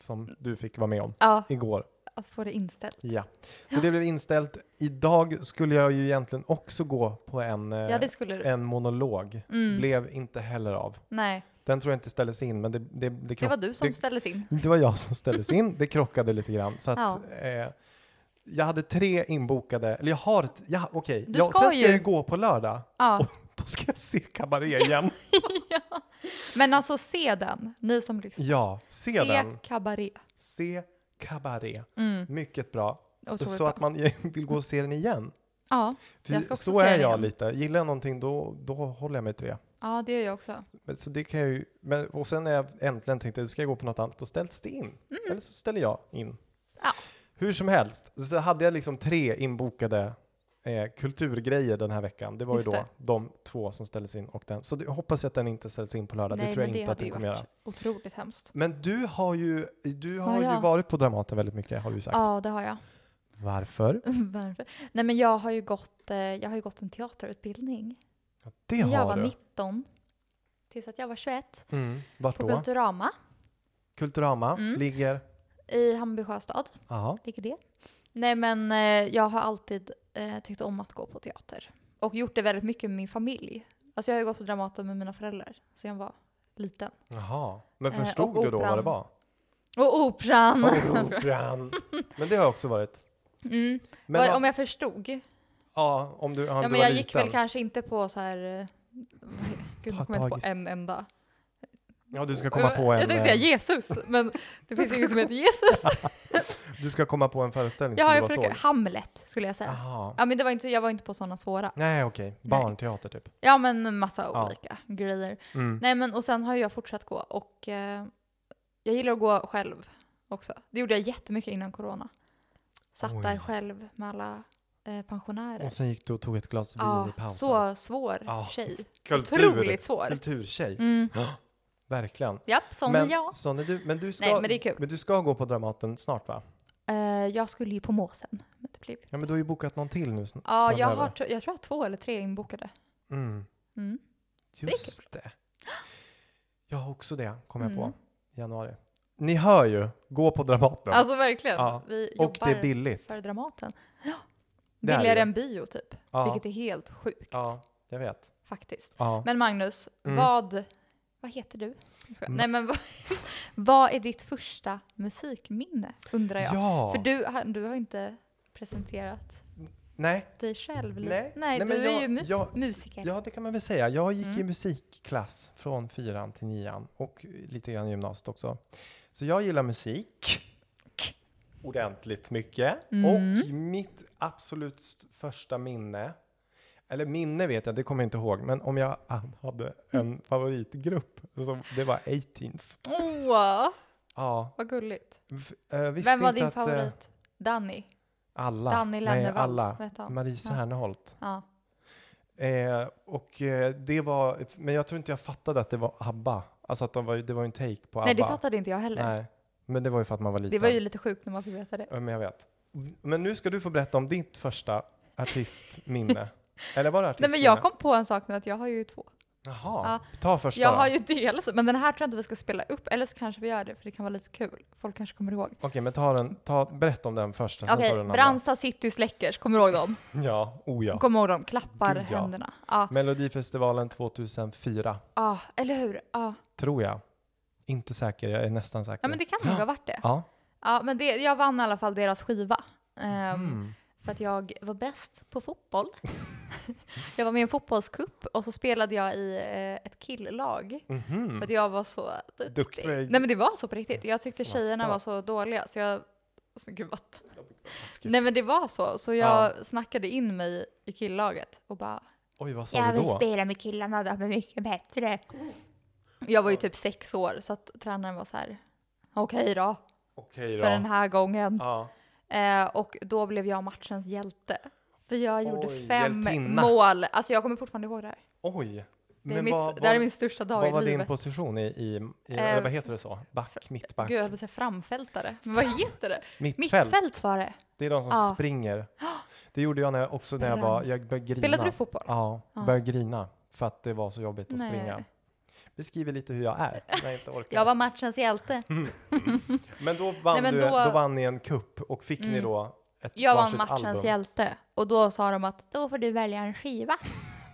som du fick vara med om ja, igår. att få det inställt. Ja. Så Ja. det blev inställt. Idag skulle jag ju egentligen också gå på en, eh, Ja, en monolog. Mm. Blev inte heller av. Nej, Den tror jag inte ställdes in, men det, det, det, det var du som det, ställdes in. det var jag som ställdes in. Det krockade lite grann. Så att, Ja. eh, jag hade tre inbokade, eller jag har ett, ja, okej. Du Jag- Sen ska ju- jag ju gå på lördag. Ja. Då ska jag se Cabaret igen. ja. Men alltså se den, ni som lyssnar. ja, se, se den. Cabaret. Se Cabaret. Mm. Mycket bra. Så bra. att man vill gå och se den igen. Ja, Jag ska också så se är den jag igen. lite. Gillar jag någonting då, då håller jag mig till det. Ja, det gör jag också. Men, så det kan jag ju, men, och sen när jag äntligen tänkte ska jag gå på något annat, då ställs det in. Eller så ställer jag in. Mm. Ja. Hur som helst, så hade jag liksom tre inbokade eh, kulturgrejer den här veckan. Det var Just ju då det. de två som ställdes in och den. Så det, jag hoppas att den inte ställs in på lördag. det tror jag inte att den ju kommer göra. otroligt hemskt. Men du har ju, du har Ja, ju ja. varit på Dramaten väldigt mycket har du sagt. Ja, det har jag. Varför? Varför? Nej, men jag har ju gått, eh, jag har ju gått en teaterutbildning. Ja, det När jag har var du. 19 tills att jag var 21 Mm. Vart på då? Kulturama Kulturama Mm. ligger... i Hammarby sjöstad. Jaha. Ligger det? Nej, men eh, jag har alltid eh, tyckt om att gå på teater och gjort det väldigt mycket med min familj. Alltså jag har ju gått på Dramaten med mina föräldrar sen jag var liten. Jaha. Men Eh, förstod och du då vad det operan. var? Och Operan! Skojar. Operan. Men det har jag också varit. mm. Men Vad- vad- om jag förstod? Ja, om du, om Ja, du men var jag liten. gick väl kanske inte på så här... eh, Gud, jag kommer inte på en enda. Ja, du ska komma på en... Jag tänkte säga eh, Jesus, men det finns ju ingen som heter Jesus. Du ska komma på en föreställning Jag som har du försökt, såg. Hamlet skulle jag säga. Ja men det var inte, jag var inte på sådana svåra. Nej, okej. Barnteater typ. Ja men massa Ja. olika grejer. Mm. Nej men och sen har jag fortsatt gå och eh, jag gillar att gå själv också. Det gjorde jag jättemycket innan corona. Satt Oj. där själv med alla eh, pensionärer. Och sen gick du och tog ett glas vin ja, i pausen. så svår Ja, tjej. Kultur. Otroligt svår. Kulturtjej. Mm. Verkligen. Japp, sån men, är jag. sån är du. Men du, ska, Nej, men det är kul. men du ska gå på Dramaten snart va? Eh, jag skulle ju på Måsen. Men det blev... Ja, men du har ju bokat någon till nu Ja, jag, har, tr- jag tror jag har två eller tre inbokade. Mm. Mm. Just det. Jag har också det, kom jag på. Mm. i Januari. Ni hör ju, gå på Dramaten. Alltså verkligen. Ja. Vi och jobbar det är billigt. för Dramaten. Ja. Billigare än bio typ. Ja. Vilket är helt sjukt Ja, jag vet. faktiskt. Ja. Men Magnus, Mm. vad, vad heter du? Mm. Nej men vad, vad är ditt första musikminne undrar jag? ja. För du, du har inte presenterat Nej, dig själv. Nej. Nej, Nej, du är jag- ju mus- jag- musiker. ja det kan man väl säga. Jag gick i Mm. musikklass från fyran till nian och lite grann i gymnasiet också. Så jag gillar musik ordentligt mycket. Mm. Och mitt absolut st- första minne, eller minne vet jag, det kommer jag inte ihåg, men om jag hade en favoritgrupp, så det var 18s. Åh, Ja, vad gulligt. eh, Vem var din att, eh, favorit? Danny? Alla. Danny Nej, Lennevall? alla. Marie Ja. Serneholt. Ja. Eh, och eh, det var, men jag tror inte jag fattade att det var ABBA. Alltså att de var, det var en take på ABBA. Nej, det fattade inte jag heller. Nej, men det var ju för att man var liten. Det var ju lite sjukt när man fick veta det. Ja, men jag vet. Men nu ska du få berätta om ditt första artistminne. Eller var det Nej, artistminne? men jag kom på en sak nu att jag har ju två. Jaha, ta första Jag då. har ju dels, men den här tror jag inte vi ska spela upp, eller så kanske vi gör det för det kan vara lite kul. Folk kanske kommer ihåg. Okej, men ta den, ta, berätta om den första, Okej, den Brandsta City Släckers, kommer du ihåg dem? Ja, oh ja. Kommer du ihåg dem? Klappar Gud, ja. händerna. Ja, Melodifestivalen 2004, ja, eller hur? Ja. tror jag. Inte säker, jag är nästan säker. ja, men det kan nog ha varit det. Ja. Ja, men det, jag vann i alla fall deras skiva. Ehm, Mm. För att jag var bäst på fotboll. jag var med i en fotbollscup och så spelade jag i eh, ett killlag. Mhm. För att jag var så duktig. Duktig. Nej men det var så på riktigt. Jag tyckte Smasta. tjejerna var så dåliga så jag... Så, gud vad... Nej men det var så. Så jag snackade in mig i killlaget och bara Oj, vad sa du då? spela med killarna, de är mycket bättre. Jag var ju typ sex år så att tränaren var så här. Okej då, Okej för den här gången. Ja. Eh, och då blev jag matchens hjälte. För jag gjorde Oj, fem hjältinna. mål. Alltså jag kommer fortfarande ihåg det här. Oj. Det, är mitt, det här är min största dag vad i var din livet. position i, i, i Eh, vad heter det så? Back, mittback, Gud, jag höll säga framfältare. Men vad heter det? mittfält. Mittfält var det. Det är de som Ja. springer. Det gjorde jag när, också när jag var, jag började grina. Spelade du fotboll? Ja, Ja. började grina för att det var så jobbigt att Nej. springa. Beskriver lite hur jag är när jag inte orkar. Jag var matchens hjälte. Men då vann, Nej, men du, då- då vann ni en kupp och fick ni Mm. då ett Jag vann varsitt matchens album. hjälte. Och då sa de att då får du välja en skiva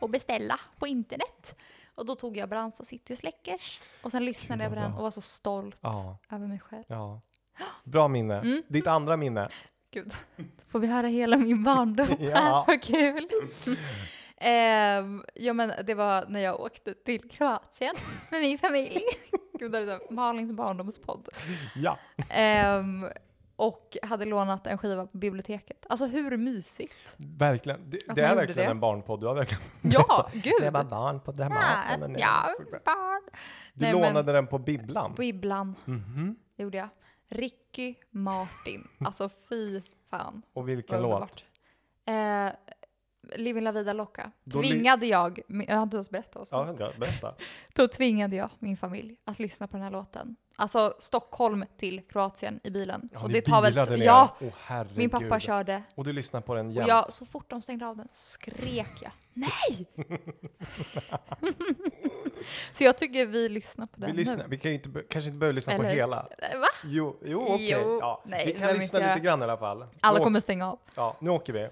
och beställa på internet. Och då tog jag Brandsta City Släckers. Och sen lyssnade jag på den och var så stolt Ja, över mig själv. ja. Bra minne. Mm. Ditt andra minne? Gud, får vi höra hela min barndom Ja. här? Vad kul! Ehm, ja men det var när jag åkte till Kroatien med min familj. Gud, det är här Malins barndomspodd. Ja. Ehm, och hade lånat en skiva på biblioteket. Alltså hur mysigt? Verkligen. Det, det är verkligen det. en barnpodd. Du har verkligen Ja, gud! Det var barn på Dramaten. och Ja, barn. Du Nej, men- lånade den på bibblan? Bibblan, Mhm. det gjorde jag. Ricky Martin. Alltså fy fan. Och vilken låt? Eh, Living La Vida Loca. Tvingade jag, jag har inte ens berättat vad Ja, ja, berätta. Då tvingade jag min familj att lyssna på den här låten. Alltså Stockholm till Kroatien i bilen. Ja, och det tar väl... Ja, herregud. min pappa körde. Och du lyssnar på den jämt? jag, så fort de stängde av den skrek jag nej! så jag tycker vi lyssnar på den vi, lyssnar, nu. vi kan ju inte, kanske inte behöver lyssna på Eller- hela. Eh, Va? Jo, jo okej. Jo, Ja. nej, vi kan lyssna lite grann i alla fall. Alla Nu kommer stänga av. Ja, nu åker vi.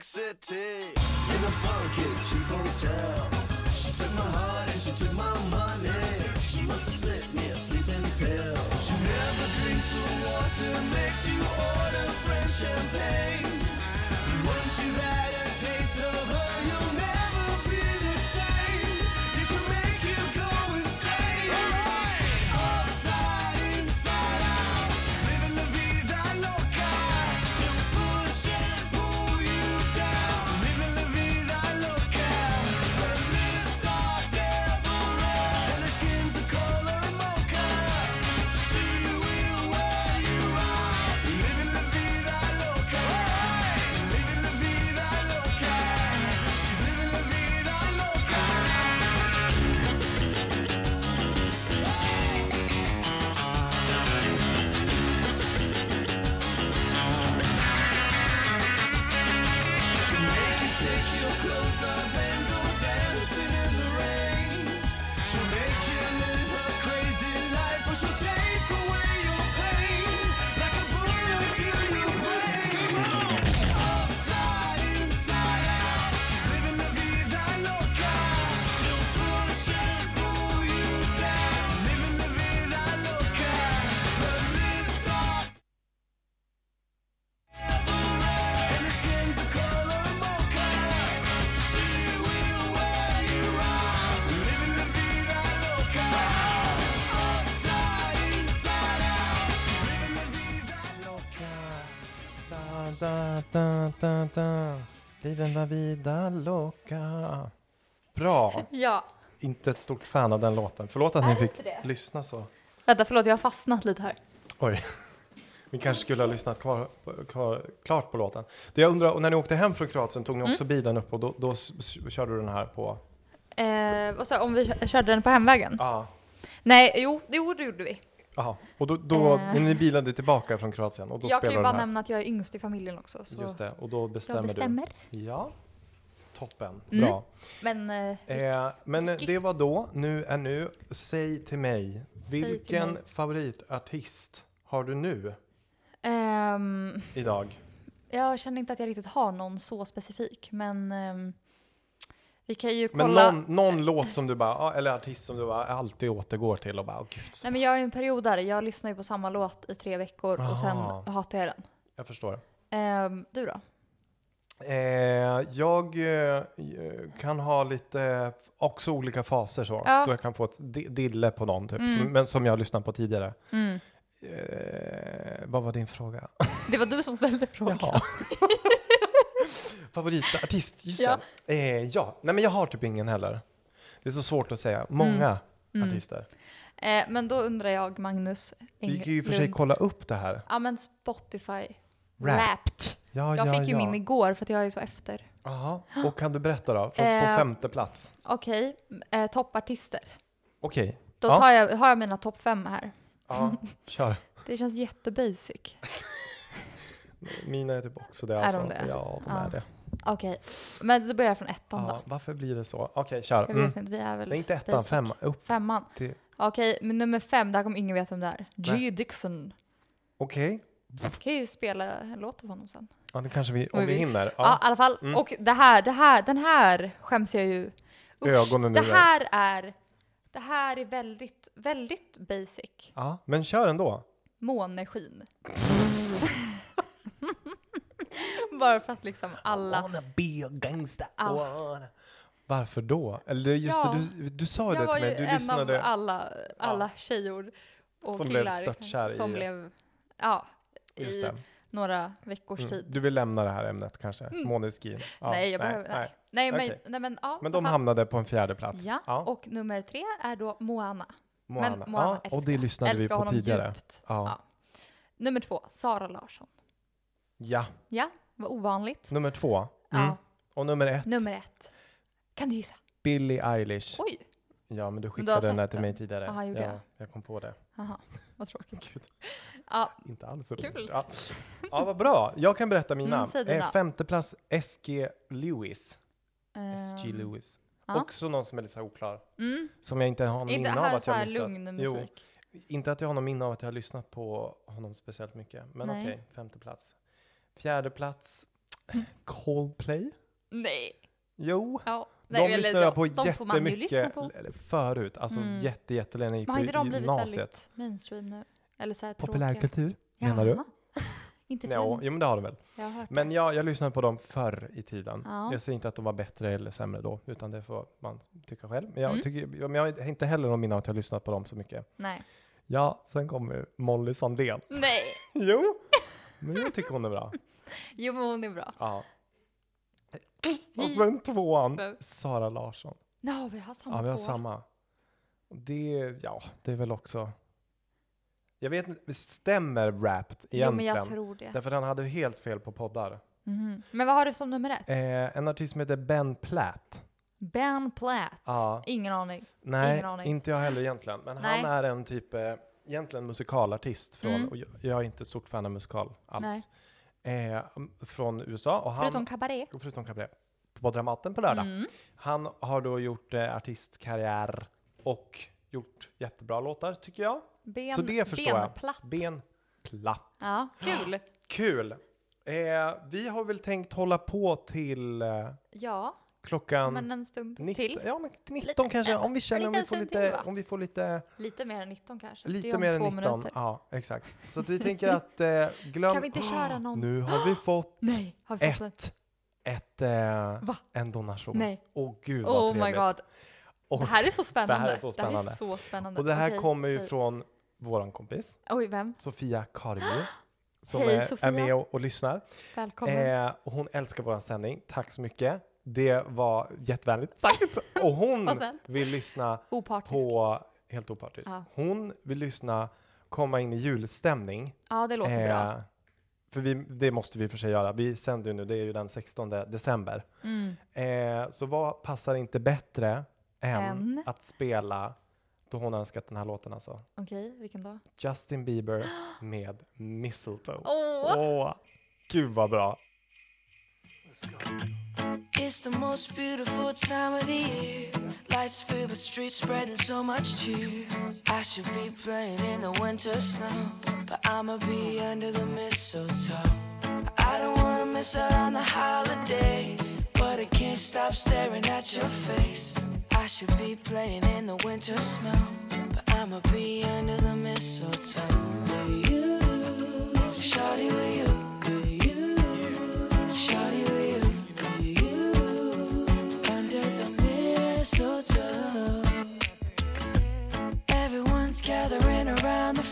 York City in a funky cheap hotel. She took my heart and she took my da. Liven var vida loca. Bra. Ja. Inte ett stort fan av den låten. Förlåt att Är ni det fick inte det? lyssna så. Vänta, förlåt, jag har fastnat lite här. Oj. Vi kanske skulle ha lyssnat kvar, kvar, klart på låten. Det jag undrar, och när ni åkte hem från Kroatien, tog ni Mm. också bilen upp och då, då s- s- körde du den här på? Eh, vad sa jag, om vi kö- körde den på hemvägen? Ja. Nej, jo, jo, det gjorde vi. Jaha. Och då, då Eh. när ni bilade tillbaka från Kroatien och då jag kan ju bara nämna att jag är yngst i familjen också. Så Just det, och då bestämmer jag bestämmer. du? Ja. Toppen, Mm. bra. Men eh, Eh, men det var då, nu är nu. Säg till mig, vilken mig. favoritartist har du nu ehm, idag? jag känner inte att jag riktigt har någon så specifik, men ehm, vi kan ju Men kolla. någon, någon låt som du bara, eller artist som du bara alltid återgår till och bara, åh gud, Nej, men jag är en period där jag lyssnar ju på samma låt i tre veckor och sen Aha. hatar jag den. jag förstår. Ehm, du då? Eh, jag eh, kan ha lite, också olika faser så. Ja. Då jag kan få ett di- dille på någon typ, Mm. som, men som jag lyssnat på tidigare. Mm. Eh, vad var din fråga? Det var du som ställde frågan. Favoritartist, just Ja. det. Eh, ja, nej men jag har typ ingen heller. Det är så svårt att säga. Många Mm. artister. Eh, men då undrar jag, Magnus Vi kan ju för sig kolla upp det här. Ja men Spotify Rap. Wrapped. Ja, Jag ja, fick ju ja. min igår för att jag är så efter. Jaha, och kan du berätta då? På Eh, femte plats. Okej, eh, toppartister. Okej, Då Ja. tar jag, har jag mina topp fem här. ja, kör. Det känns jättebasic. Mina är typ också det Är alltså. de det? Ja, de Ja. är det. Okej, men det börjar från ettan Ja, då. varför blir det så? Okej, kör. Jag Mm. vet inte, vi är väl Nej, inte ettan, basic. femman. Upp femman. till... Okej, men nummer fem, där kommer ingen veta vem det är. G. Dixon. Okej. Kan ju spela en låt av honom sen. Ja, det kanske vi, om vi vi- hinner. Ja, Ja. i alla fall. Mm. Och det här, det här, den här skäms jag ju. Ögonen det här är, det här är väldigt, väldigt basic. ja, men kör ändå. Måneskin. Bara för att liksom alla... Wanna be a gangster. Ja. Wanna- Varför då? Eller just Ja. det, du, du sa ju Jag det var till ju mig. Du en lyssnade. av alla, alla tjejor och Som blev killar störtkär som i- blev, ja, Just i det. några veckors Mm. tid. Du vill lämna det här ämnet kanske? Mm. Måneskin? Ja, nej, jag behöver, nej. Nej, men, Okej. nej, men, ja, Men i de fall. hamnade på en fjärde plats. Ja, och nummer tre är då Moana. Moana. Men Moana ja, älskar och det jag. lyssnade vi på tidigare. Djupt. Ja. Ja. Nummer två, Sara Larsson. ja, Ja, var ovanligt. nummer två. Mm. Ja. Och nummer ett, Nummer ett. Kan du gissa? Billie Eilish. Oj, Ja, men du skickade den där till mig tidigare. Jaha, gjorde ja, jag? jag kom på det. Aha, vad tråkigt. Gud, Ja, inte alls Kul. Ja. ja, vad bra. Jag kan berätta mina. Mm, eh, femte plats, SG Lewis. SG ehm, Lewis. ja. Också någon som är lite så oklar. Mm. Som jag inte har någon minne av att jag har lugn Jo, musik. Inte att jag har någon minne av att jag har lyssnat på honom speciellt mycket. Men okej, femte plats. Fjärde plats. Coldplay? Nej. Jo. Ja. de Nej, eller lyssnade jag på de jättemycket på. förut. Alltså Mm. jätte, jättelänge gick Men har inte de blivit väldigt mainstream nu? Eller så här? Populärkultur, menar du? Inte Ja, jo men det har de väl. Jag Men jag, jag lyssnade på dem förr i tiden. Ja. Jag säger inte att de var bättre eller sämre då, utan det får man tycka själv. Men jag, Mm. tycker, men jag har inte heller någon minne av att jag har lyssnat på dem så mycket. Nej. Ja, sen kommer Molly Sandén. Nej. Jo, men jag tycker hon är bra. Jo, men hon är bra. Ja. Och sen tvåan, Vem? Sara Larsson. Ja, vi har samma Ja, vi har två. samma. Och Det, ja, det är väl också... Jag vet inte, stämmer Wrapped Jo, egentligen? men jag tror det. Därför han hade helt fel på poddar. Mhm. Men vad har du som nummer ett? Eh, en artist som heter Ben Platt. Ben Platt. Ja. Ingen aning. Nej, Ingen aning. inte jag heller egentligen. Men Nej. han är en typ, eh, egentligen musikalartist från, Mm. och jag, jag är inte stort fan av musikal alls. Eh, från USA. Och han, Förutom Cabaret. förutom Cabaret. På Dramaten på lördag. Mm. Han har då gjort eh, artistkarriär och gjort jättebra låtar tycker jag. Ben, Så det förstår jag. benplatt. Ben platt. Ja, kul. Kul! Eh, vi har väl tänkt hålla på till eh, Ja, klockan men en stund 19, till. ja, men 19 Lite- kanske, om vi känner om vi får lite, till, om vi får lite, Lite mer än 19 kanske. det lite mer än två 19. minuter. Ja, exakt. Så vi tänker att, eh, glöm, Kan vi inte köra någon? nu har vi fått Nej, har vi fått ett, ett, eh, en donation. Nej. Åh gud vad Oh my trevligt. god. Och, Det här är så spännande. Det här är så spännande. så spännande. och det här Okej, kommer ju från våran kompis Oj, vem? Sofia Karvi som Hej, är, är med och, och lyssnar. Välkommen. Eh, och hon älskar vår sändning. Tack så mycket. Det var jättevänligt sagt. Och hon vill lyssna Opartisk. på, helt opartiskt, Ja. hon vill lyssna, komma in i julstämning. Ja, det låter bra. Eh, För vi, det måste vi för sig göra. Vi sänder ju nu, det är ju den 16 december. Mm. Eh, så vad passar inte bättre än Än? att spela då hon önskat den här låten alltså. Okej, vilken då? Justin Bieber med Mistletoe. Åh! Åh, gud vad bra. It's the most beautiful time of the year. Lights fill the streets, spreading so much cheer. I should be playing in the winter snow, but I'ma be under the mistletoe. I don't wanna miss out on the holiday, but I can't stop staring at your face. I should be playing in the winter snow, but I'ma be under the mistletoe. With you, shawty with you,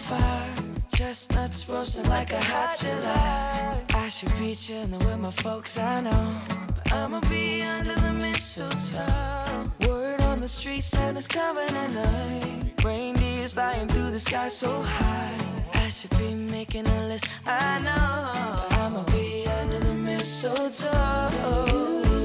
fire. Chestnuts roasting like a hot July. I should be chilling with my folks, I know. But I'ma be under the mistletoe. Word on the street, Santa's coming at night. Reindeer's flying through the sky so high. I should be making a list, I know. But I'ma be under the mistletoe.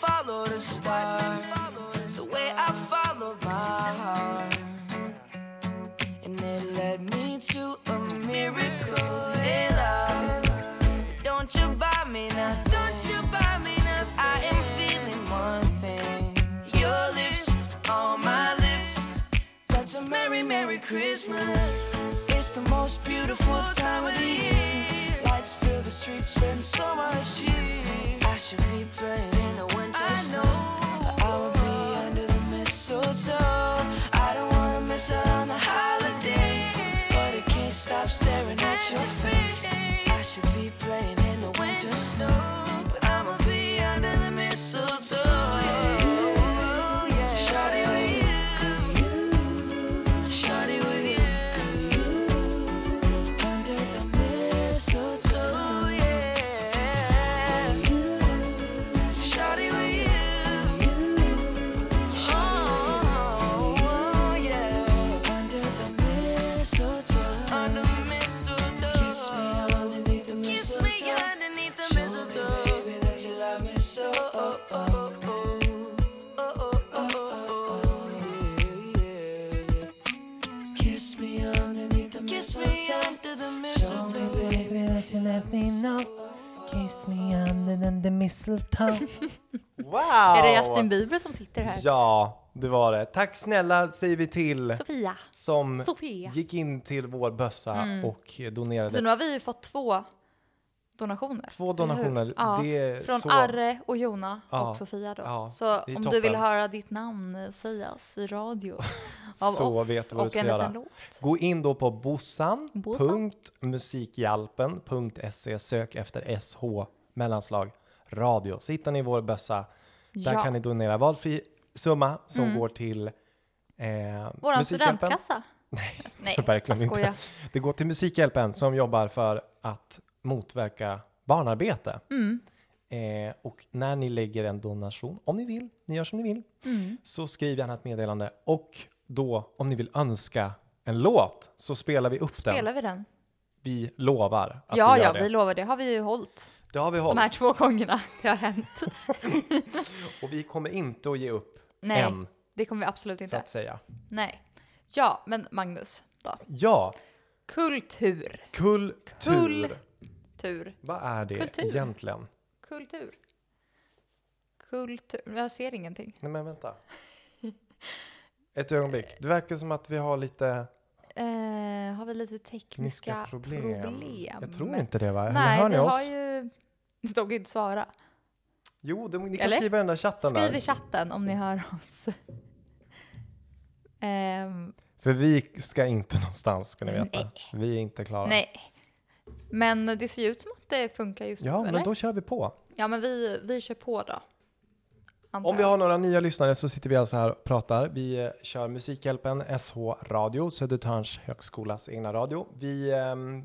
Follow the star. The way I follow my heart. And it led me to a miracle. Hey, love. Don't you buy me nothing. Don't you buy me nothing. I am feeling one thing. Your lips on my lips. That's a merry, merry Christmas. It's the most beautiful time of the year. Lights fill the streets, spend so much cheer. I should be playing in the winter snow. But I will be under the mistletoe. I don't wanna miss out on the holiday. But I can't stop staring at your face. I should be playing in the winter snow. But I'ma be under the mistletoe. Yeah. Let me know. Kiss me under the mistletoe. wow! Är det Justin Bieber som sitter här? Ja, det var det. Tack snälla säger vi till Sofia. som Sofia. gick in till vår bössa och donerade Så nu har vi ju fått två donationer. två donationer. Ja, Det från så... Arre och Jona Ja, och Sofia då. ja, så om toppen. du vill höra ditt namn eh, sägas i radio av Så oss vet du vad du och ska en göra. låt. Gå in då på Bossan. bossan.musikhjälpen.se sök efter SH mellanslag radio så hittar ni vår bössa. Där kan ni donera valfri summa som Mm. går till eh, Musikhjälpen. studentkassa. Nej, Verkligen jag inte. Det går till Musikhjälpen som jobbar för att motverka barnarbete. Mm. Eh, och när ni lägger en donation, om ni vill, ni gör som ni vill, Mm. så skriv gärna ett meddelande och då om ni vill önska en låt så spelar vi upp den. Spelar vi den? Vi lovar att Ja, vi gör ja, det. vi lovar. Det har vi ju hållit. det har vi De hållit. här två gångerna det har hänt. Och vi kommer inte att ge upp Nej, än, det kommer vi absolut så inte. att säga. Nej. Ja, men Magnus då. Ja, Kultur. kultur. Tur. Vad är det Kultur. egentligen? Kultur. Kultur. Jag ser ingenting. Nej men vänta. Ett ögonblick. Det verkar som att vi har lite Eh, har vi lite tekniska problem. problem? Jag tror inte det va? Eller Nej, hör vi ni oss? har ju... Det stod inte svara. Jo, det, ni kan Eller? skriva i den där chatten Skriv där. i chatten om ni hör oss. Ehm, För vi ska inte någonstans, ska ni veta. Vi är inte klara. nej. Men det ser ju ut som att det funkar just Ja, nu, men eller? då kör vi på. Ja, men vi, vi kör på då. Om vi har några nya lyssnare så sitter vi alltså här och pratar. Vi eh, kör Musikhjälpen, SH Radio, Södertörns högskolas egna radio. Vi ehm,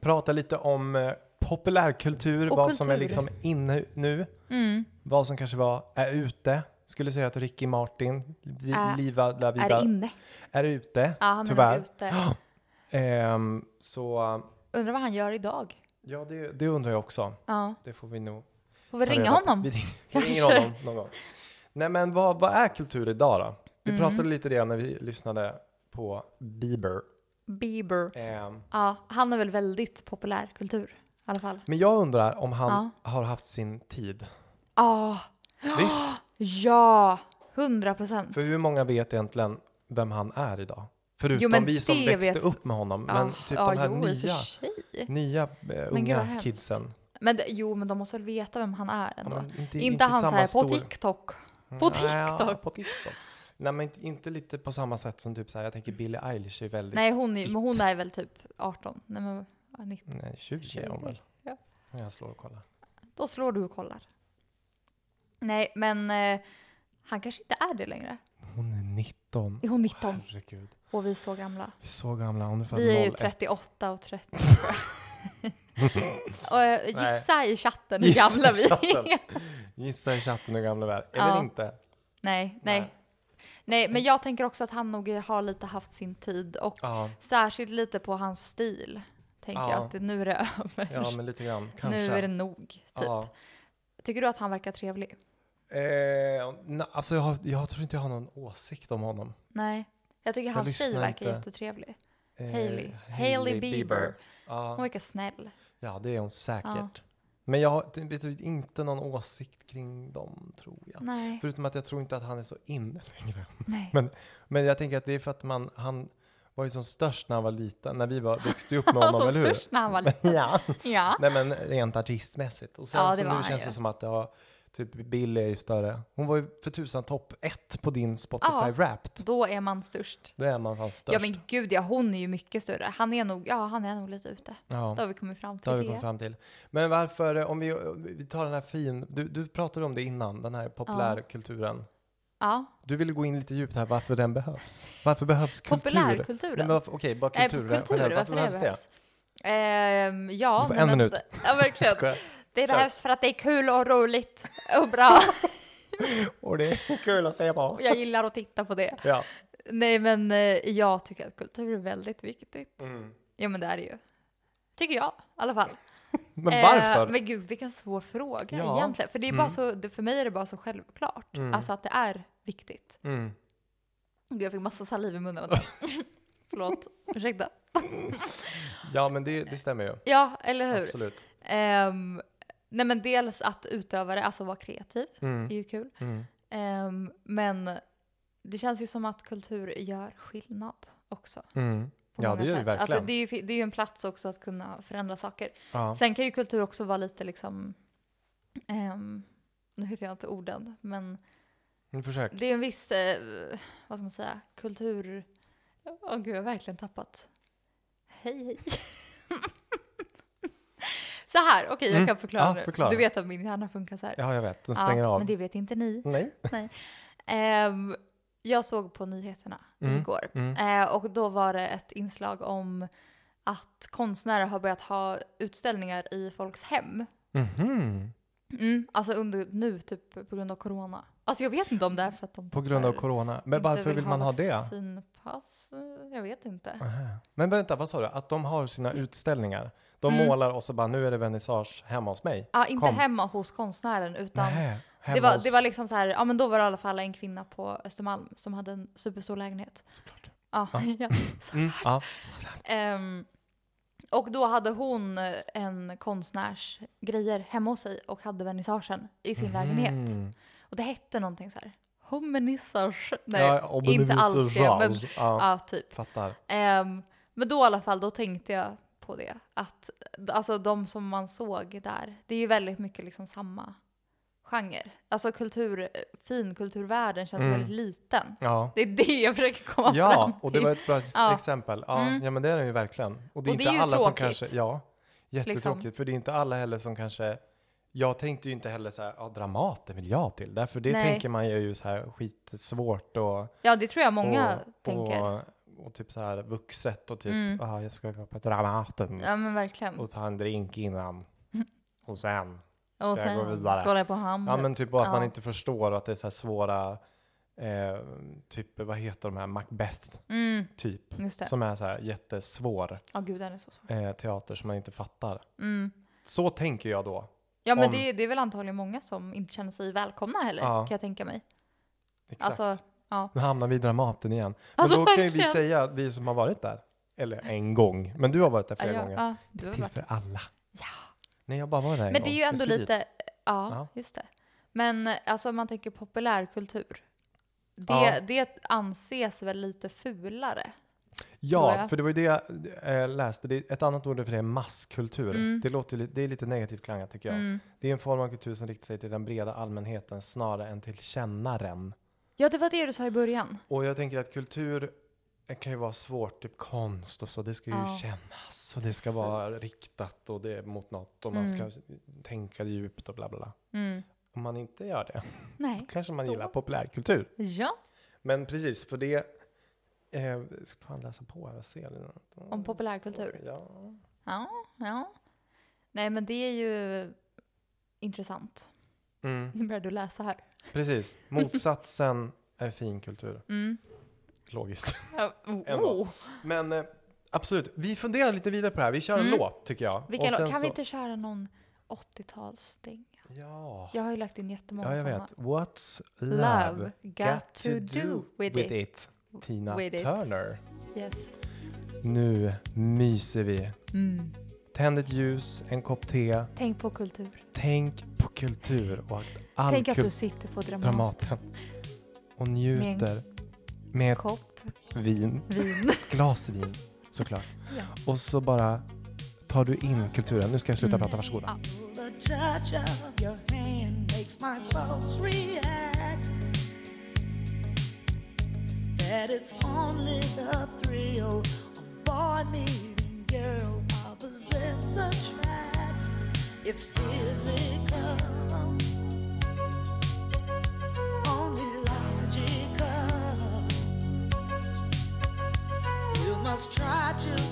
pratar lite om eh, populärkultur, Och vad som är kultur. liksom inne nu, Mm. vad som kanske var, är ute. Skulle säga att Ricky Martin, Vi- Är- Liva Vida, Är inne. är ute. Ja, han är tyvärr. nog ute. Ehm, så Undrar vad han gör idag. ja, det, det undrar jag också. Ja. Det får vi nog Får vi ringa honom? Vi, ring, vi ringer honom någon gång. Nej men vad, vad är kultur idag då? Vi Mm. pratade lite det när vi lyssnade på Bieber. Bieber. Ehm, Ja, han är väl väldigt populär kultur i alla fall. men jag undrar om han har haft sin tid. Ja, Visst? ja, hundra procent. För hur många vet egentligen vem han är idag? Förutom Jo, vi som växte vet- upp med honom. Men typ ja, de här jo, nya, nya gud, unga kidsen. Men jo, men de måste väl veta vem han är Ja, ändå. men inte, inte, han så här på stor- TikTok. På Ja, TikTok. på TikTok. Nej men inte, inte lite på samma sätt som typ så här, jag tänker Billie Eilish är väldigt... Nej, hon är, men hon är väl typ 18. Nej, men ja, 19. Nej, 20 är hon väl? Ja. Jag slår och kollar. Då slår du och kollar. Nej, men eh, han kanske inte är det längre. Hon är 19. Är hon 19? Herregud. Och vi är så gamla. Vi är så gamla. Hon är född Vi är ju 01. 38 och 30. och eh, gissa i chatten hur Gissa gamla vi är. Gissa i chatten hur gamla vi är. Eller Ja. inte. Nej, nej. Nej. Nej, men jag tänker också att han nog har lite haft sin tid och Ja, särskilt lite på hans stil. Tänker Ja. jag att det, nu är det över. ja men lite grann. Kanske. nu är det nog, typ. Tycker du att han verkar trevlig? Eh, na, alltså jag, har, jag tror inte jag har någon åsikt om honom. Nej. Jag tycker Jag hans tjej verkar inte. jättetrevlig. Eh, Hailey. Hailey Bieber. Hon Ja, verkar snäll. ja, det är hon säkert. Ja. Men jag har vet du, inte någon åsikt kring dem, tror jag. Nej. Förutom att jag tror inte att han är så inne längre. Nej. Men, men jag tänker att det är för att man, han var ju som störst när han var liten, när vi var, växte upp med honom, som eller hur? störst när han var liten. ja. Ja. Nej men rent artistmässigt. Och sen Ja, var nu känns det som att det har, typ Billy är ju större. Hon var ju för tusan topp ett på din Spotify Ja. Wrapped. Då är man störst. Då är man fan störst. Ja men gud ja, hon är ju mycket större. Han är nog, ja han är nog lite ute. Ja, Då har vi kommit fram det till har vi det. kommit fram till. Men varför, om vi, vi tar den här fin, du, du pratade om det innan, den här populärkulturen. Ja, Du ville gå in lite djupt här varför den behövs. Varför behövs kultur? populärkulturen. Varför- Okej, bara Nej, kultur. kultur, generellt. varför, det behövs behövs? Ehm, ja, Du får en minut. Ja, verkligen. Det behövs för att det är kul och roligt och bra. Och det är kul att se på. jag gillar att titta på det. Ja. Nej, men eh, jag tycker att kultur är väldigt viktigt. Mm. Ja, men det är det ju. Tycker jag i alla fall. Men Eh, varför? men gud, vilken svår fråga Ja. egentligen. För det är Mm. bara så, för mig är det bara så självklart. Mm. Alltså att det är viktigt. Mm. Gud, jag fick massa saliv i munnen. Förlåt, ursäkta. Ja, men det, det stämmer ju. Ja, eller hur? Absolut. Ehm, nej men dels att utöva det, alltså vara kreativ, Mm. är ju kul. Mm. Ehm, men det känns ju som att kultur gör skillnad också. Mm. Ja, det gör det verkligen. Att det, är ju, det är ju en plats också att kunna förändra saker. Ja. Sen kan ju kultur också vara lite liksom, ehm, nu vet jag inte orden, men Mm, Försök. det är en viss, eh, vad ska man säga, kultur... Åh gud, jag har verkligen tappat. Hej hej. så här, okej jag Mm, kan förklara ja, förklara. Du vet att min hjärna funkar så här. Ja, jag vet. Den stänger av. Men det vet inte ni. Nej. Ehm, jag såg på nyheterna Mm, igår mm. Eh, och då var det ett inslag om att konstnärer har börjat ha utställningar i folks hem. Mhm. Mm, alltså under, nu typ på grund av corona. Alltså jag vet inte om det är för att de På typ grund så av corona. Men varför vill man ha det? vaccinpass? Jag vet inte. Aha. Men vänta, vad sa du? Att de har sina utställningar? De Mm. målar och så bara, nu är det vernissage hemma hos mig? Ja, inte Kom. hemma hos konstnären utan hemma det var, hos... det var liksom så här, ja men då var det i alla fall en kvinna på Östermalm som hade en superstor lägenhet. Såklart. Ja, Ja. ja. Mm, ja. Ehm, och då hade hon en konstnärs grejer hemma hos sig och hade vernissagen i sin lägenhet. Mhm. Och det hette någonting så här, homenissage. Nej, Ja, inte alls det, men. Ja, ja, typ. fattar. Ehm, men då i alla fall, då tänkte jag på det. Att alltså de som man såg där, det är ju väldigt mycket liksom samma genre. Alltså kultur, finkulturvärlden känns Mm. väldigt liten. Ja. Det är det jag försöker komma fram Ja, till. och det var ett bra Ja. exempel. Ja, Mm. ja, men det är den ju verkligen. Och det är Och det inte är ju alla som tråkigt. Liksom. kanske, ja, jättetråkigt. För det är inte alla heller som kanske, jag tänkte ju inte heller så här, ja, Dramaten vill jag till. Därför det Nej. tänker man ju så här skitsvårt och, Ja, det tror jag många och, tänker. Och, och typ så här vuxet och typ, Mm. ja, jag ska gå på Dramaten Ja, men verkligen. och ta en drink innan. Och sen, Och jag sen gå vidare? kolla på Hamlet. ja men typ bara att man Ja. inte förstår och att det är så här svåra, eh, typ vad heter de här, Macbeth Mm, typ. Som är så här jättesvår Ja, gud, den är så svår. eh, teater som man inte fattar. Mm. Så tänker jag då. Ja, men Om- det, det är väl antagligen många som inte känner sig välkomna heller, Ja. kan jag tänka mig. Exakt. Alltså, ja. Nu hamnar vi i Dramaten igen. Men Alltså, då kan ju vi säga, vi som har varit där, eller en gång, men du har varit där flera ja, gånger. ja, du har Till varit- för alla. Ja. Nej, jag bara var där en Men det gång. är ju ändå lite, ja, Ja. just det. Men alltså om man tänker populärkultur. Det, Ja. det anses väl lite fulare? Ja, för det var ju det jag eh, läste. Det är ett annat ord för det är masskultur. Mm. Det, låter, det är lite negativt klangat tycker jag. Mm. Det är en form av kultur som riktar sig till den breda allmänheten snarare än till kännaren. Ja, det var det du sa i början. Och jag tänker att kultur kan ju vara svårt, typ konst och så. Det ska ju Ja. kännas och det ska vara riktat och det är mot något och man Mm. ska tänka djupt och bla bla bla. Mm. Om man inte gör det, Nej. kanske man Då. gillar populärkultur. Ja, Men precis, för det eh, ska fan läsa på här och se. det. Om populärkultur? Ja. ja, ja. Nej, men det är ju intressant. Mm, Nu börjar du läsa här. Precis, motsatsen är fin kultur. Mm. Logiskt. Ja, oh. Men eh, absolut, vi funderar lite vidare på det här. Vi kör en Mm. låt tycker jag. Vilken, Och sen kan vi så- inte köra någon 80-talsdänga? Ja. Jag har ju lagt in jättemånga Ja, jag sådana. vet. What's love, Love got to do with it. Tina With it. Turner. Yes. Nu myser vi. Mm. Tänd ett ljus, en kopp te. Tänk på kultur. Tänk på kultur och att all Tänk att du sitter på Dramaten. Dramaten. Och njuter med ett Kopp vin, vin. glas vin såklart. Ja. Och så bara tar du in kulturen. Nu ska jag sluta Mm. prata, varsågoda. Ja. It's physical, only logical. You must try to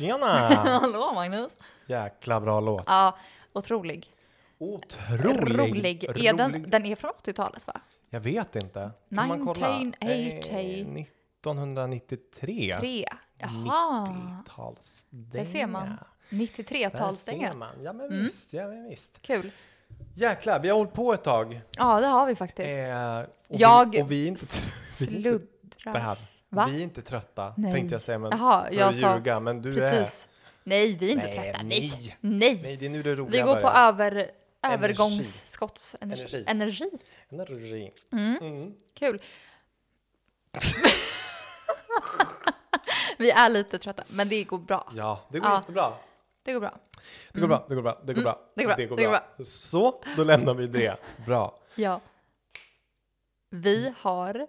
Tjena! Hallå Magnus! Jäkla bra låt. Ja, otrolig. Otrolig. Rolig. Är den, den är från 80-talet va? Jag vet inte. Kan man kolla? 1980. Eh, 1993. Tre. Jaha. 90-tals. Där ser man. Där 93-talsdänga. ser man. Ja men Mm. visst, ja men visst. Kul. Jäklar, vi har hållit på ett tag. Ja, det har vi faktiskt. Eh, och, Jag vi, och vi inte Sluddrar. Va? Vi är inte trötta, Nej. tänkte jag säga, men Jaha, för jag att sa- ljuga, men du Precis. Nej, vi är inte Nej, trötta. nej. Nej. Nej. är... Det är nu det roliga Vi går på börjar. över, övergångsskottsenergi. Energi. Energi. Energi. Mm. Mm. Kul. vi är lite trötta, men det går bra. Ja, det går Ja. jättebra. Det går bra. Det går bra, det går bra, det går bra. Mm. det går bra, det går bra. Så, då lämnar vi det. Bra. Ja. Vi har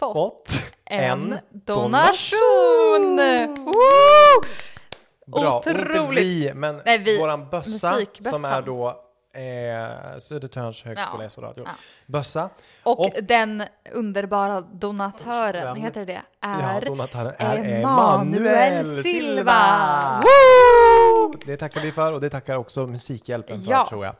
fått en donation. donation! Bra, och inte Otroligt. vi, men Nej, vi- våran bössa som är då eh, Södertörns högskola Ja. SO Radio. Ja. Bössa. Och, Och- den underbara donatören, Den- heter det, Ja, är donatören är Emanuel Silva. Woo! Det tackar vi för och det tackar också Musikhjälpen för Ja. tror jag.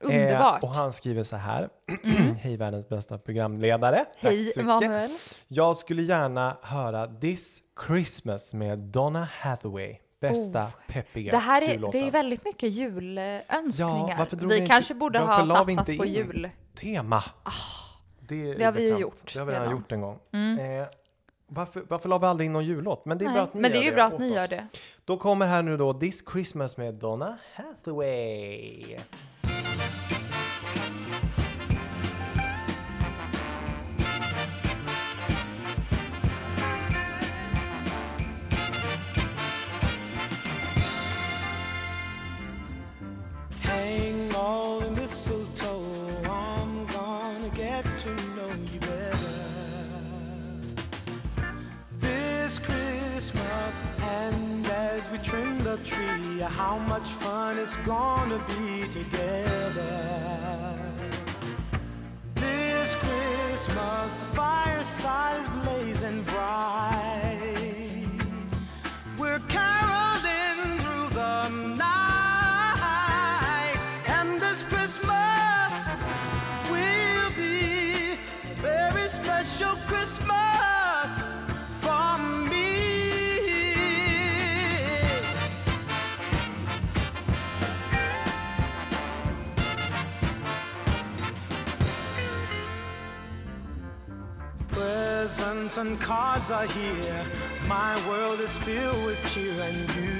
Underbart. Eh, och han skriver så här. Hej världens bästa programledare. Hej. Emanuel. Jag skulle gärna höra This Christmas med Donna Hathaway. Bästa peppiga Det här är, det är väldigt mycket julönskningar. Ja, vi inte- kanske borde ha satsat inte på jul. Tema. det, är det har vi ju gjort Det har vi redan gjort en gång. Mm. Eh, varför, varför la vi aldrig in någon jullåt? Men det är bra Nej, att ni men det är bra att åt ni gör det. Då kommer här nu då This Christmas med Donna Hathaway. Christmas. And as we trim the tree, how much fun it's gonna be together. This Christmas, the fireside is blazing bright. Presents and cards are here. My world is filled with cheer and you.